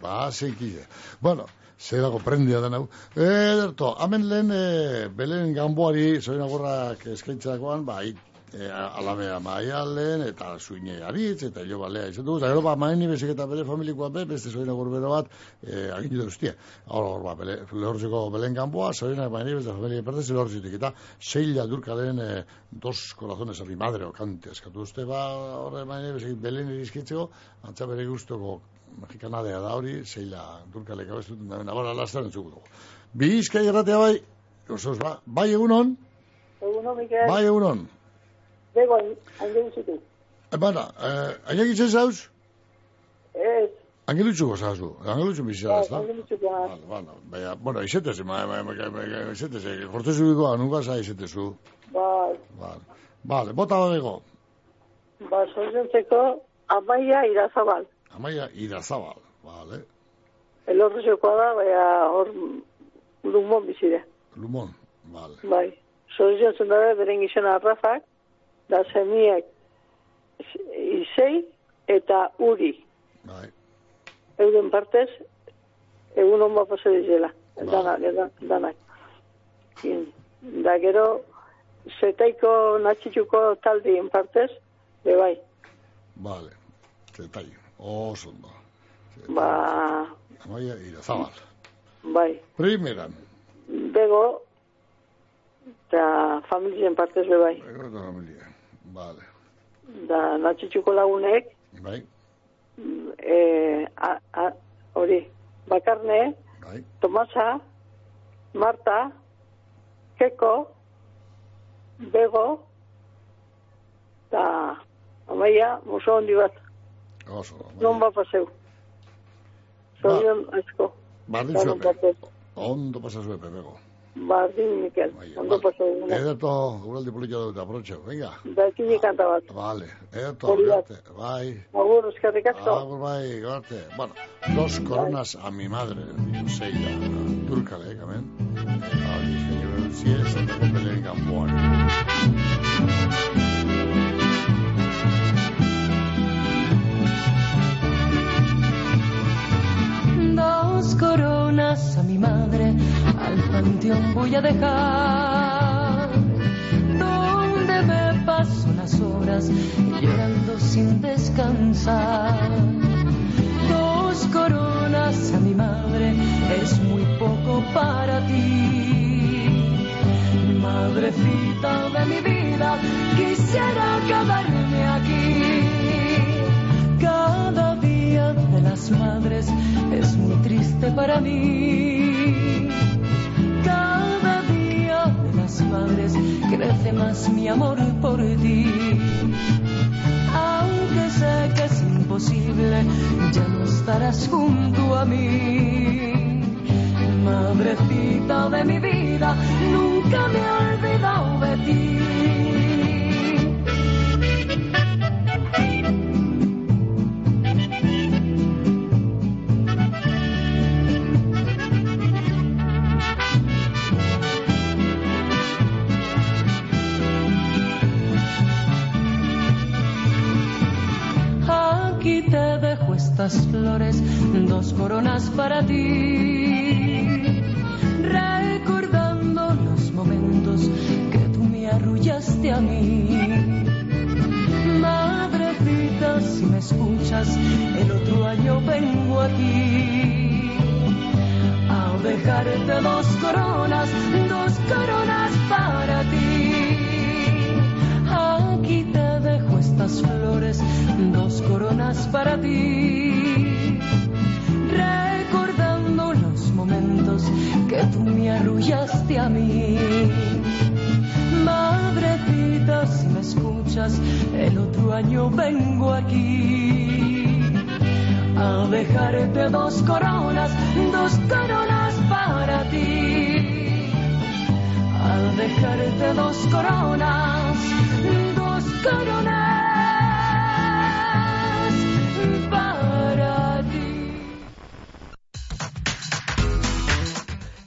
ba, zeikide. Bueno, zelako prendia den hau. Ederto, hemen lehen, e, belen gamboari, zoin agurrak eskaintzakoan, ba, it, e, alabea maialen, eta suine aritz, eta jo balea izan dugu, eta gero ba, maini bezek eta bere familikoa be, beste zoin agur bero bat, e, agin dut ustia. Hor, hor, ba, bele, lehortzeko belen gamboa, zoinak maini bezek familia pertez, lehortzitik, eta seila durkalen e, dos corazones a mi madre, o kante, eskatu uste, ba, horre maini bezek belen irizkitzeko, antza bere guztoko mexikanadea da hori, zeila durkalek abestuten da, nabara lastan entzuko dugu. Bizkai erratea bai, osoz, ba, bai egunon, Eguno, Mikel. bai egunon. Bego, hain zitu. E, bana, eh, ainak itzen zauz? Ez, Angelutxuko zazu, angelutxu bizia da, ezta? hain zitu. Bueno, baina, bueno, izetez, ma, ma, ma, ma, ma, izetez, jortezu bikoa, nunca za izetezu. Ba, Vale, vale, bota badego. ba, zoriontzeko, amaia irazabal. Amaia irazabal, vale. Elorrezkoa da, baina hor lumon bizire. Lumon, vale. Bai, zoriontzen da beren gizena arrafak, da semiak izei eta uri. Bai. Euren partez, egun hon bat pasa dizela. Danak, da- danak. In, Da gero, zetaiko natxituko taldien partez, be bai. Vale, zetai, oso ondo. Ba, Amaia irazabal. bai. Primeran, Bego, eta familien partez be bai. ego eta familia, vale. Da natxituko lagunek, Bai, e, a, a, hori, bakarne, bai. Tomasa, Marta, Keko, Bego, eta amaia, muso hondi bat, oso. non bat paseu. Zorion asko. Danon zuepe, partez. ondo pasa zuepe, bego. Bardin, Mikel, ondo paseu. eguna. Ederto, uraldi polita dut, aprotxo, venga. Da ekini kanta bat. Vale, ederto, bat. garte, bai. Agur, eskerrik asko. Agur, bai, garte. Bueno, dos coronas a mi madre, ditu zeila, turkale, kamen. Hori, genio ziez, eta kopelen gamboan. Dos coronas a mi madre al panteón voy a dejar, donde me paso las horas llorando sin descansar. Dos coronas a mi madre es muy poco para ti. Madrecita de mi vida, quisiera quedarme aquí. Cada día de las madres triste para mí. Cada día de las madres crece más mi amor por ti. Aunque sé que es imposible, ya no estarás junto a mí. Madrecita de mi vida, nunca me he olvidado de ti. Flores, dos coronas para ti. Recordando los momentos que tú me arrullaste a mí. Madrecita, si me escuchas, el otro año vengo aquí. A dejarte dos coronas, dos coronas para ti. Aquí te dejo estas flores, dos coronas para ti, arrullaste a mí. Madrecita, si me escuchas, el otro año vengo aquí a dejarte dos coronas, dos coronas para ti. Al dejarte dos coronas, dos coronas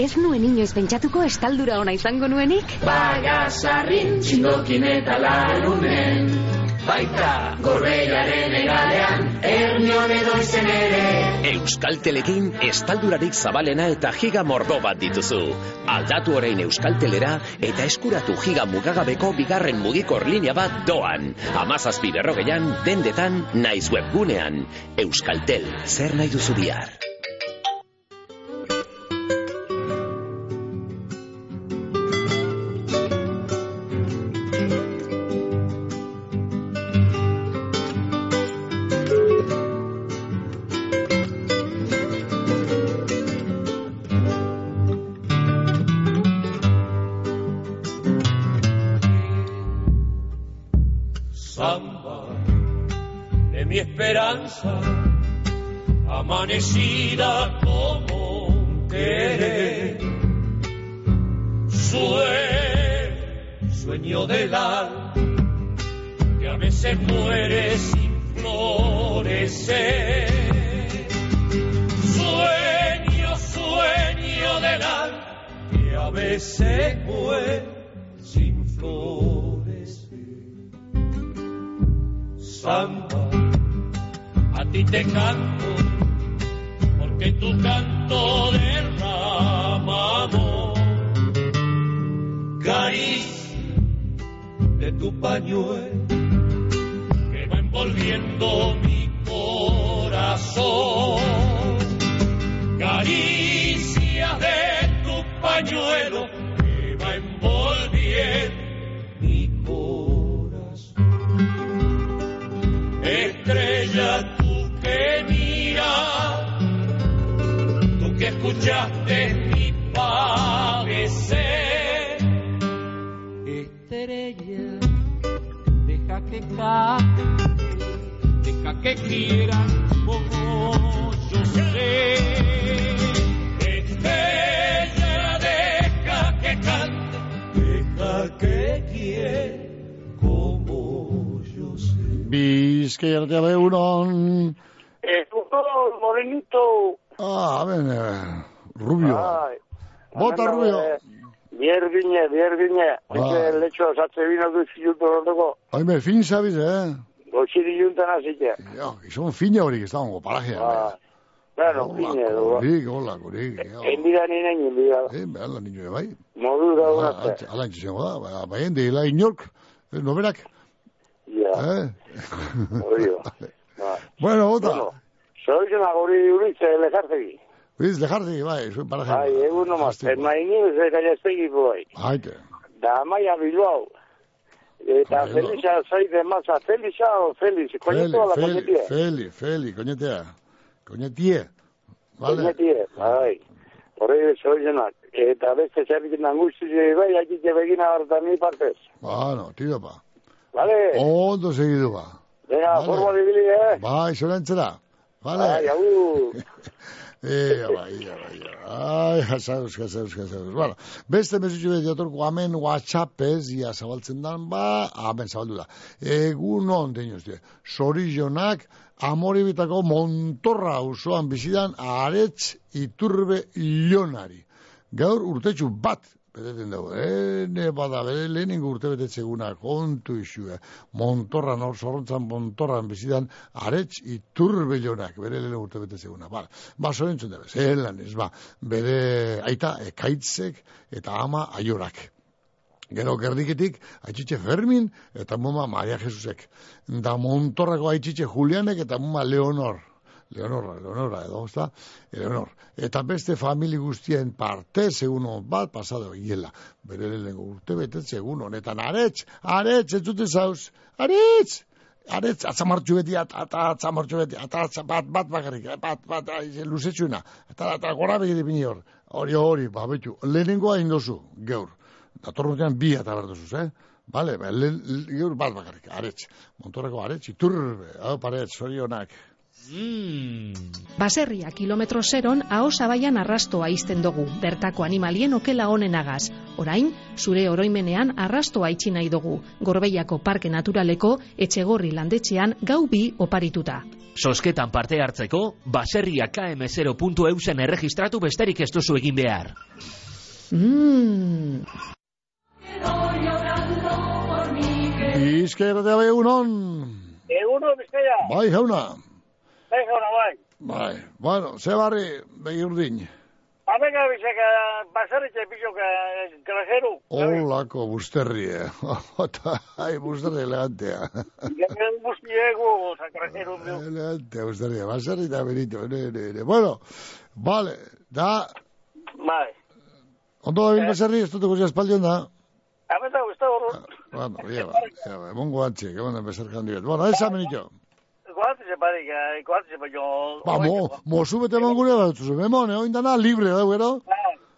Ez nuen inoiz pentsatuko estaldura ona izango nuenik? Bagasarrin txindokin eta larunen Baita gorbeiaren egalean Ernion edo izen ere Euskaltelekin estaldurarik zabalena eta giga mordo bat dituzu. Aldatu orain Euskaltelera eta eskuratu giga mugagabeko bigarren mugikor linea bat doan. Amazazpi berrogeian, dendetan, naiz webgunean. Euskaltel, zer nahi duzu bihar? Zatze bina du zilutu horreko. Haime, fin zabiz, eh? Gotxiri juntan azite. Ja, gizon fina horik ez dago, parajea. Ah, bueno, fine du. Kurik, hola, kurik. Enbida ni nahi, enbida. Eh, behar la niño bai. Modu da antz- Ala intzizengo da, ba- baien dela inork, eh, noberak. Ja, Eh? oio. Ba. Bueno. Bueno, Zorizena guri uritze lejartegi. Biz, lejardi, bai, zuen parajea. Ai, egun nomaz. Ez maini ez gaiaztegi bai. Haite. Da amaia Bilbao. Eta Bueno. Felisa zaide maza. Felisa o Felis? Feli, Koñetu Feli, koñetie. Feli, Feli, koñetea. Koñetie. Vale. Koñetie, bai. Horre zoizenak. Eta beste zerbikin angustize bai, akite begina hartan ni partez. Bueno, tira pa. Vale? Ondo segidu ba. Venga, Vale. forma dibili, eh? Bai, zorantzera. Vale. Bai, agur. Eh, bai, bai, ai, jasauz, jasauz, jasauz. Bueno, beste mesutxu bet jatorko amen WhatsAppez, ia zabaltzen dan, ba, amen zabaldu da. Egun on, deinoz, die. Sorizionak, amoribitako montorra usoan bizidan, aretz iturbe ilonari. Gaur urtetxu bat beteten dugu, ene bada, bere lehenengo urte betetzeguna, kontu isue, montorran, hor zorrontzan montorran bizidan, aretz iturbelonak, bere lehenengo urte betetzeguna, bale, ba, sorentzun dabe, zelan ez, ba, bere aita ekaitzek eta ama aiorak. Gero gerdiketik, aitzitxe Fermin eta muma Maria Jesusek. Da montorrako aitzitxe Julianek eta muma Leonor. Leonora, Leonora, edo, ezta? Leonor. Eta beste famili guztien parte, segun hon bat, pasado hiela. Bere lehenengo urte betetze egun honetan. Aretz, aretz, ez dute zauz. Aretz! Aretz, atzamartxu beti, at- ata atzamartxu beti, ata atza- bat, bat bakarrik, eh, bat, bat, aize, luzetxuena. Eta, eta gora begire bini hor. Hori, hori, ba, betu. Lehenengoa indozu, geur. Datorrotean bi eta berduzuz, eh? Vale, ba, lehen, geur bat bakarrik, aretz. Montorreko aretz, iturbe, hau paretz, zorionak. Baserria kilometro zeron aho zabaian arrastoa izten dugu, bertako animalien okela honenagaz. Orain, zure oroimenean arrastoa itxi nahi dugu, Gorbeiako Parke Naturaleko etxegorri landetxean gau bi oparituta. Sosketan parte hartzeko, baserria km0.eusen erregistratu besterik ez duzu egin behar. Bizkaia bai egunon. Eguno, bizkaia. Bai, jauna. Jauna, bai. Bai, bueno, ze barri, begi urdin. Amega bizeka, basaritxe pixoka, grajeru. Olako busterrie. Ota, ai, busterrie elegantea. Gamen guztiegu, oza, grajeru. Elegantea busterrie, basarri eta benito, ne, ne, ne. Bueno, vale, da, Bai. ondo da bin basarri, ez dut guzti espaldi onda. Ameta, usta horro. Bueno, ya va, ya va, emongo antxe, que a empezar candidat. Bueno, esa menito. Guantze parik, guantze se baino. Ba, mo, mozu bete eman gure bat, zuzu, memone, oin dana libre, da, gero?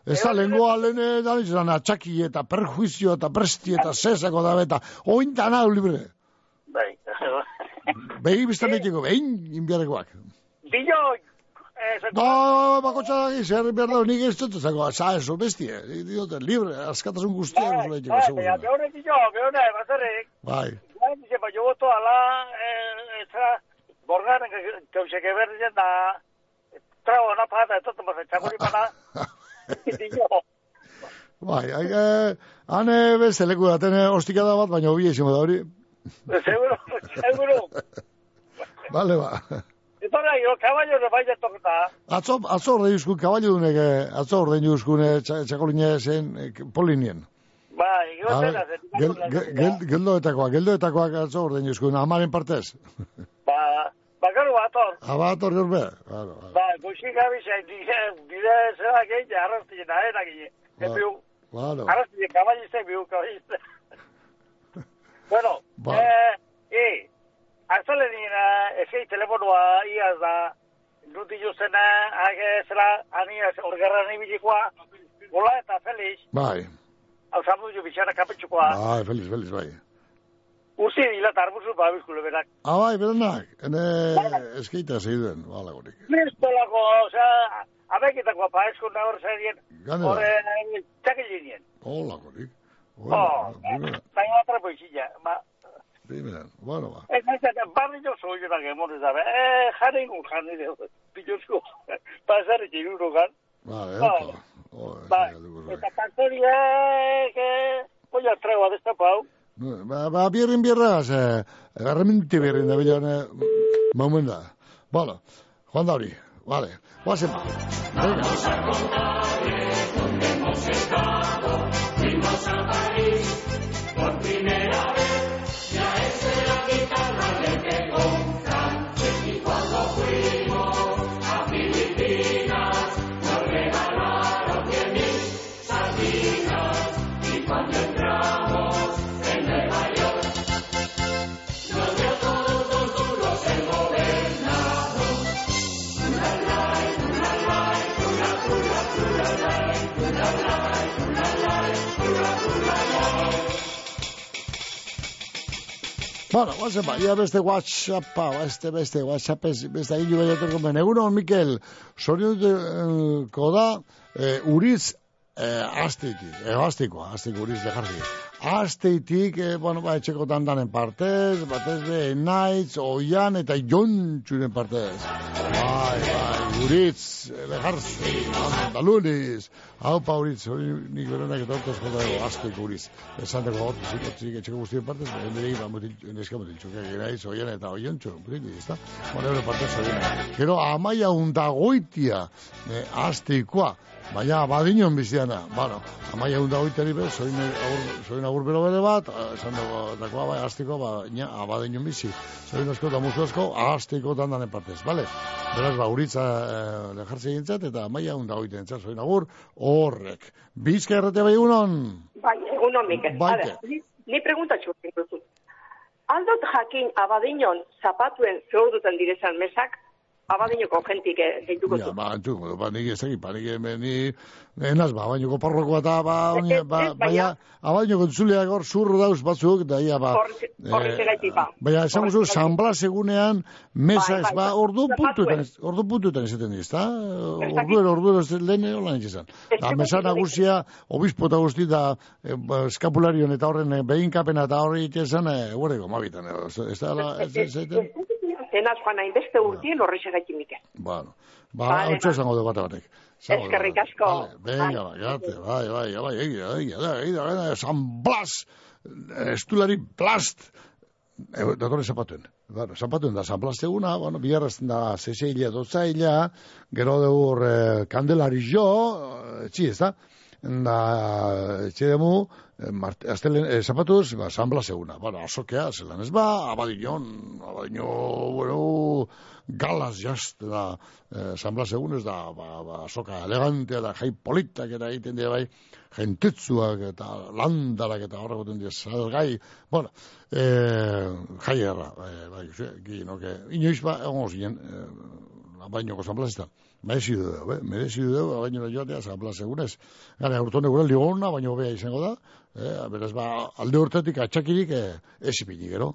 Ez da, lengoa lehene, da, izan, atxaki eta perjuizio eta presti eta sesako da beta, oin dana libre. Bai. Behi biztan egiteko, behin inbiarekoak. Dillo, eh, No, bakotxa da, zer behar da, nik ez dut, zako, sa, eso bestie, diote, libre, askatasun guztia, Bai, guztia egiteko, bai, seguro. beone dillo, beone, basarik. Bai, Guantze se baino boto ala, eh, eza, borgaren kauseke berdien da, trago na pata, eto tomase, txakuri pana. Dillo. bai, hai, eh, hane beste leku da, tene ostikada bat, baina hobi da hori. Seguro, seguro. Vale, ba. Eta da, yo, caballo de baina toketa. Atzo, atzo orde juzkun, kaballo dunek, eh, atzo orde juzkun, eh, txa- txakoline zen, eh, polinien. Bai, Bai, zera, gel, gel, gel, geldoetakoak, geldoetakoak atzo orde juzkun, amaren partez. Ba, bakaru bator. Abator gaur be. Claro, Ba, goxi gabi xe, dide, dide zera gehi, arrasti jena, era gehi. Epiu, claro. arrasti jena, kaballiste, biu. Bueno, Ba. eh, e, azale nina, eskei telefonua iaz da, nuti juzena, age zera, aniaz, orgerra nibilikoa, gola eta feliz, Bai, hau zamu jo bitxara kapetxukoa, bai, feliz, feliz, bai. Urzi dila tarbuzu babizkule berak. Ah, bai, berenak, ene eskeita zeiduen, bala gorik. Listolako, osea, abekitako paezko nahor zerien, Gane da. horre txakilinien. Hola gorik. Oh, Bueno, primera, zaino atra poizilla. Ba, primera, bueno, ba. ez nahi barri jo zoiena gemore zabe, eh, jare ingun jane de, pilotsko, pasarri txiruro gan. Vale, Ba. Joder, ba, eta No, Ba, ba, bierrin bierraz, eh, erreminti bierrin da bilan, eh, moment da. Bueno, Juan da hori, vale, guazen ba. Venga. Bueno, ba, ia beste whatsappa, beste, beste whatsapp beste hilu behatorko ben. Egunon, Mikel, soriotuko da, eh, uriz, eh, asteitik, eh, astiko, astiko uriz dejarzi. Asteitik, eh, bueno, ba, etxeko tandanen partez, batez be, naitz, oian, eta jontxuren partez. Bai, bai, Uritz, lejarzi, andalunis, hau pa Uritz, hori nik berenak eta hortaz jota dago, azteiko Uritz. Esan dago hor, zik, zik, etxeko guztien partez, nire egin, mutil, neska mutil txuke, gira iz, oien eta oien txu, brindi, ez da? Bueno, eure partez, oien. Gero, amaia undagoitia, eh, azteikoa, Baina, badinon biziana, bueno, amaia hunda goitari be, soin, agur, soin agur bero bere bat, eh, esan dago, dakoa bai, aztiko, ba, ina, abadinon bizi, soin asko eta musu asko, aztiko dandanen partez, bale? Beraz, ba, uritza e, lejartze gintzat, eta amaia hunda goiten txat, soin agur, horrek. Bizka errate bai unon? Bai, egunon, Mikel. Baite. Ni, ni pregunta duzu. Aldot jakin abadinon zapatuen zeur duten direzan mesak, abadinoko jentik eh, deituko Ja, zu. ba, entzun, ba, nik ez egin, ba, nik hemen, ni, enaz, ba, bainoko parrokoa eta, ba, baina, ba, baina, abainoko entzuleak hor zurro dauz batzuk, da, ia, ba, Horri zegaitik ba. Baina, esan guzu, San Blas egunean, mesa, Bai, bai, ba, bai. ordu puntuetan, ordu puntuetan izaten diz, ta? Orduero, orduero, ez lehen hola nintzen zan. Da, mesa nagusia, obispo eta guzti, da, e, ba, eskapularion eta horren e, behinkapena eta horri iten zan, e, guareko, mabitan, ez ez da, ez ez ez Zenaz joan nahi beste urtien horri segaitik Mikel. Bueno, ba, Vale, hau zango dugu bate batek. Eskerrik asko. Venga, ba, gate, bai, bai, bai, egia, egia, da, egia, da, San Blas, estulari plast, e, datorre zapatuen. Bueno, zapatuen da San Blas eguna, bueno, biharrazten da zezeila, dotzaila, gero dugu hor, eh, kandelari jo, etxi, ez da? Da, etxe demu, eh, mart- astelen, eh, zapatuz, ba, San Blas. Bueno, azokea, zelan ez ba, abadinon, abadino, bueno, galas jast, da, eh, San Blas ez da, ba, ba, azoka elegantea da, jai politak eta egiten dira bai, jentetzuak eta landarak eta horrek goten dira, salgai, bueno, eh, jai erra, bai, bai, ze, ginoke, inoiz ba, egon zinen, eh, bainoko San Blasista. Merezi du dugu, eh? merezi du dugu, baino joatea, San Blas egunez. Gara, urtone gure ligona, baino bea izango da, eh? beraz, ba, alde urtetik atxakirik eh, ez ipini, gero.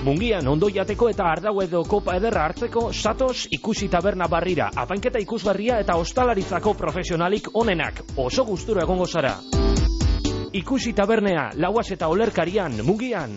Mungian ondo jateko eta ardau edo kopa ederra hartzeko satos ikusi taberna barrira, apainketa ikusgarria eta ostalaritzako profesionalik onenak, oso gustura egongo zara. Ikusi tabernea, lauaz eta olerkarian, mungian.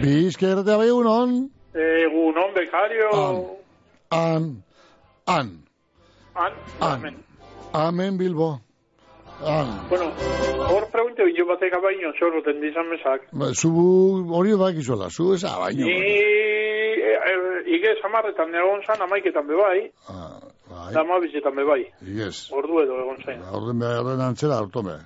Bizkertea bai unon, Egunon, bekario. an, an, An, an, amen. Bilbo, an. Bueno, hor pregunte bine batek abaino, xorro tendizan mesak. Ba, Zu hori bak izola, zu ez abaino. Ni, e, e, ige samarretan egon zan, amaiketan bebai, Bai, da amabizetan bebai. yes. Ordu edo egon zain. Orden behar antzera, hartome.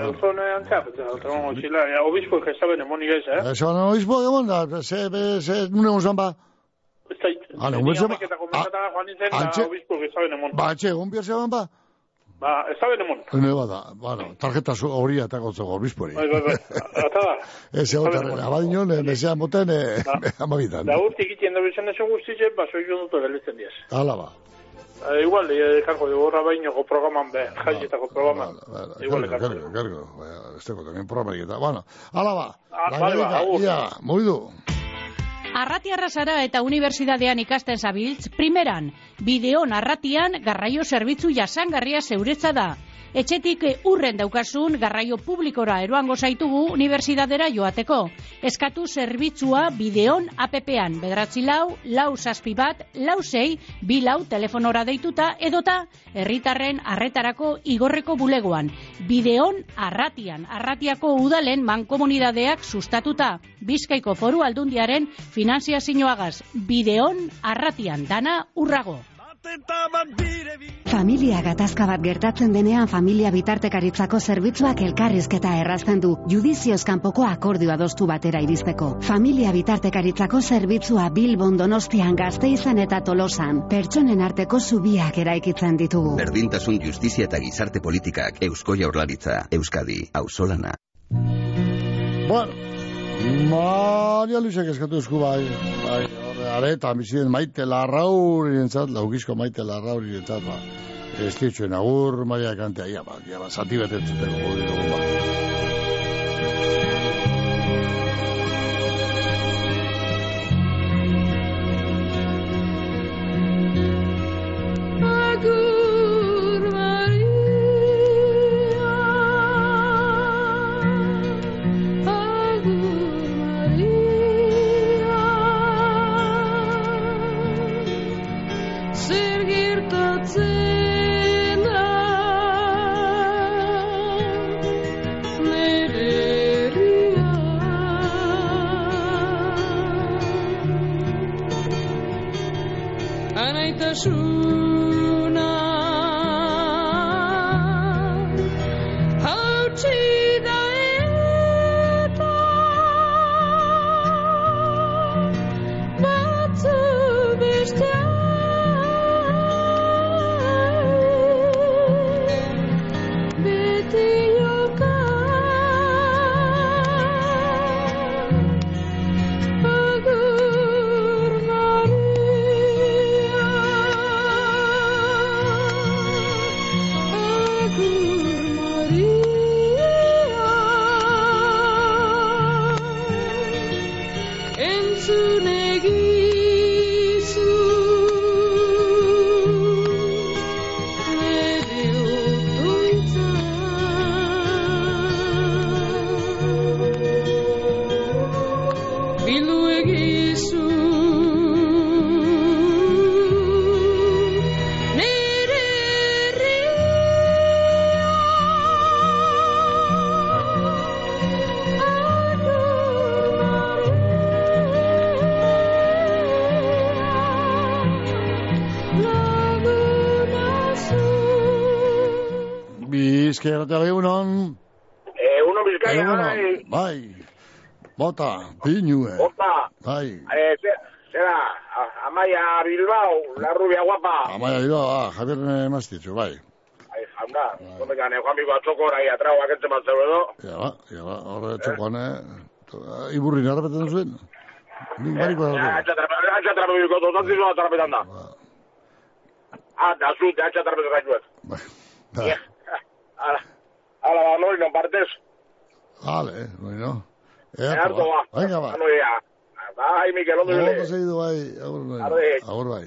Elzone antzea, eta elzone zila, e, obispo ekazaben emonik ez, eh? Ez ban oizbo, egon da, ze, be, ze, nune gonzan ba. Ez da, Ah, no, ni mucho- amaiketako mesatan joan nintzen, da antxe- obispo ekazaben emon. Ba, etxe, egon bihar zeban ba. Ba, ez da emon. Hene bada, bueno, tarjeta zu hori eta gotzeko obispori. Bai, bai, bai, ata da. Ez egon tarren, abadinon, eh, mesean moten, eh, amabitan. Da urtik egiten da bizan eso guztize, ba, jo dut galitzen diaz. Hala ba. Eh, igual, eh, kanko, de horra bainoko programan be, jaietako programan. Igual, Gargo, kanko. gargo, gargo. Ba, Ez teko, tamien programerik eta, bueno. Hala ba. Ah, La vale, ba, ia, moidu. Arratiarra zara eta unibertsitatean ikasten zabiltz, primeran, bideon arratian garraio zerbitzu jasangarria zeuretza da. Etxetik eh, urren daukasun garraio publikora eroango zaitugu unibertsitatera joateko. Eskatu zerbitzua bideon APP-an, bederatzi lau, lau zazpi bat, lau sei, bi lau telefonora deituta edota herritarren arretarako igorreko bulegoan. Bideon arratian, arratiako udalen mankomunidadeak sustatuta. Bizkaiko foru aldundiaren finanziazioagaz. Bideon arratian, dana urrago. Familia gatazka bat gertatzen denean familia bitartekaritzako zerbitzuak elkarrizketa errazten du judizioz kanpoko akordio adostu batera iristeko. Familia bitartekaritzako zerbitzua Bilbon Donostian Gazteizan eta Tolosan pertsonen arteko zubiak eraikitzen ditugu. Berdintasun justizia eta gizarte politikak Eusko Jaurlaritza, Euskadi, Auzolana. Bueno, Maria Luisek eskatu esku bai, bai, areta, biziden maite larrauri entzat, laukizko maite larrauri entzat, ba, ez ditxuen agur, Maria kantea, ia, ba, ia, ba, zati betetzuteko, godi dugu, ba. Agur Javier Mastitxo, bai, Ai, jauna, zonde gane, Juan Biko atzoko orai atrau akentzen bat zeu edo. ja ba, ja ba, horre txokoan, eh, iburri narrapeten zuen, nik bariko da, Atxa trape biko, totantzin zua trapetan da. Ah, da zu, da atxa trape gainuet. Bai. Ala, ala, ba, noi, non partez. Vale, bueno. Eh, Ea, ba. Venga, ba. Noi, ah, bai, Mikel, ondo Ondo segidu bai, agur bai. Agur bai.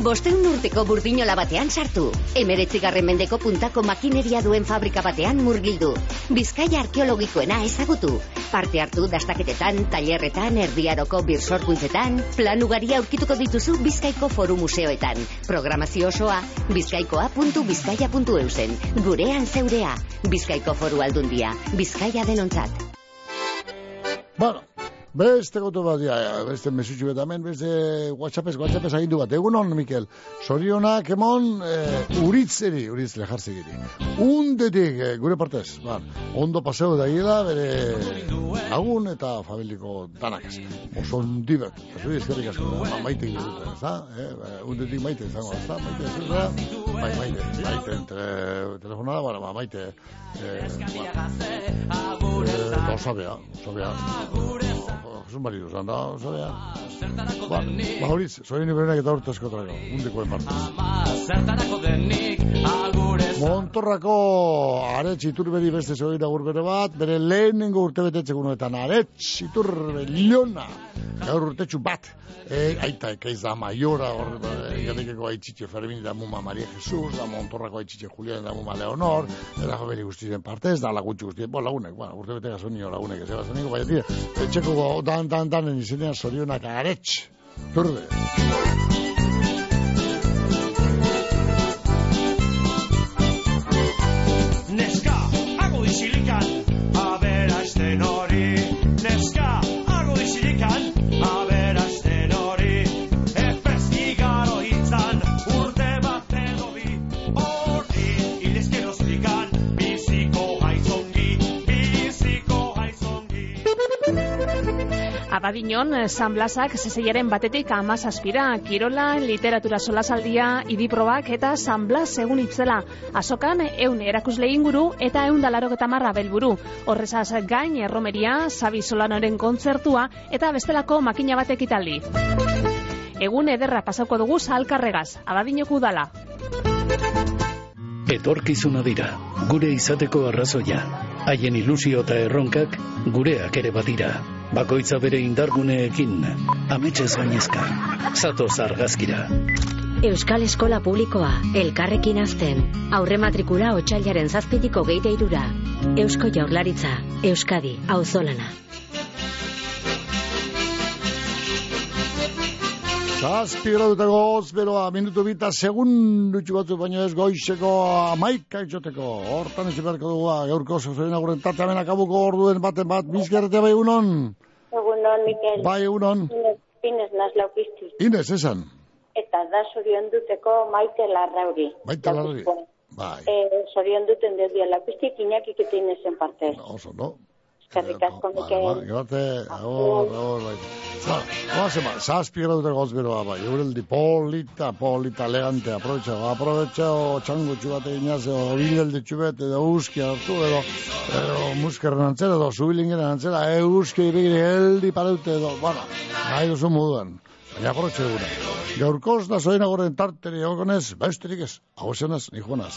Bosteun urteko burdinola batean sartu. Emeretzigarren mendeko puntako makineria duen fabrika batean murgildu. Bizkaia arkeologikoena ezagutu. Parte hartu dastaketetan, tailerretan, erdiaroko birsorkuntzetan, plan ugari aurkituko dituzu Bizkaiko Foru Museoetan. Programazio osoa bizkaikoa.bizkaia.eusen. Gurean zeurea. Bizkaiko Foru Aldundia. Bizkaia denontzat. Bueno, beste goto bat, ja, beste mesutxu bat hemen, beste whatsappez, whatsappez agindu bat. Egunon, Mikel, sorionak emon eh, uritzeri, uritz lejarzegiri. Undetik, eh, gure partez, ba, ondo paseo da da, bere lagun eta familiko danak. Oso ondi bat, ez dut ezkerrik asko, ma, maite dute, ez da? Ba, undetik maite izango, ez da? Maite ez da? Bai, maite, maite, entre, telefonada, bara, ba, maite, eh, ba, eh, osabea, osabea. Jesús Marido, zanda, osabea. Ba, ba, horitz, soin iberenak eta urte asko trago, undeko emartez. Zertarako denik agure Montorrako aretz iturberi beste zegoen agur bere bat, bere lehenengo urte betetzegunetan aretz iturberi liona, gaur urtetxu bat, e, aita ekaiz da maiora, hor, egatekeko aitzitxe Fermin da muma Maria Jesus, da Montorrako aitzitxe Julián da muma Leonor, eta jo beri guztien partez, da lagutxu guztien, bo lagunek, bueno, urte bete gazonio lagunek, ez egazan niko, baina tira, etxeko dan, dan, danen izenean zorionak aretz, turde. Abadinon, San Blasak zezeiaren batetik amazazpira, Kirola, literatura solasaldia, idiprobak eta San Blas egun itzela. Azokan, eun erakusle inguru eta eun dalarogeta marra belburu. Horrezaz gain, erromeria, Sabi Solanoren kontzertua eta bestelako makina batek italdi. Egun ederra pasauko dugu salkarregaz, abadinoko udala. Etorkizuna dira, gure izateko arrazoia. Haien ilusio eta erronkak gureak ere badira. Bakoitza bere indarguneekin, ametsez gainezka. Zatoz argazkira. Euskal Eskola Publikoa, elkarrekin azten. Aurre matrikula otxailaren zazpitiko geite irura. Eusko Jaurlaritza, Euskadi, auzolana. Zazpi gradutako beroa, minutu bita segundutxu batzu, baina ez goizeko amaika itxoteko. Hortan ez beharko dugu, gaurko zozoen aguren tartamen akabuko orduen baten bat, bizkerrete bai egunon. Egunon, Mikel. Bai egunon. Inez, Inez nazlaukizti. Inez, esan. Eta da zorion duteko maite larrauri. Baita larri. Bai, E, zorion duten dut dien laukiztik inakik eta Inezen partez. oso, no? Eskerrik asko, Mikel. Grate, agor, agor, bai. Za, oaz ema, zazpi gradutako goz beroa, bai, eureldi polita, polita, elegante, aprovecha, aprovecha, o txango txubate inaz, o bilelde txubete, edo uski hartu, edo, edo muskerren antzera, edo zubilingeren antzera, e uski ibigiri heldi pareute, edo, bueno, nahi duzu moduan. Baina aprovecha eguna. Gaurkoz da zoen agoren tarteri egokonez, besterik ez, hau zenaz, ni juanaz.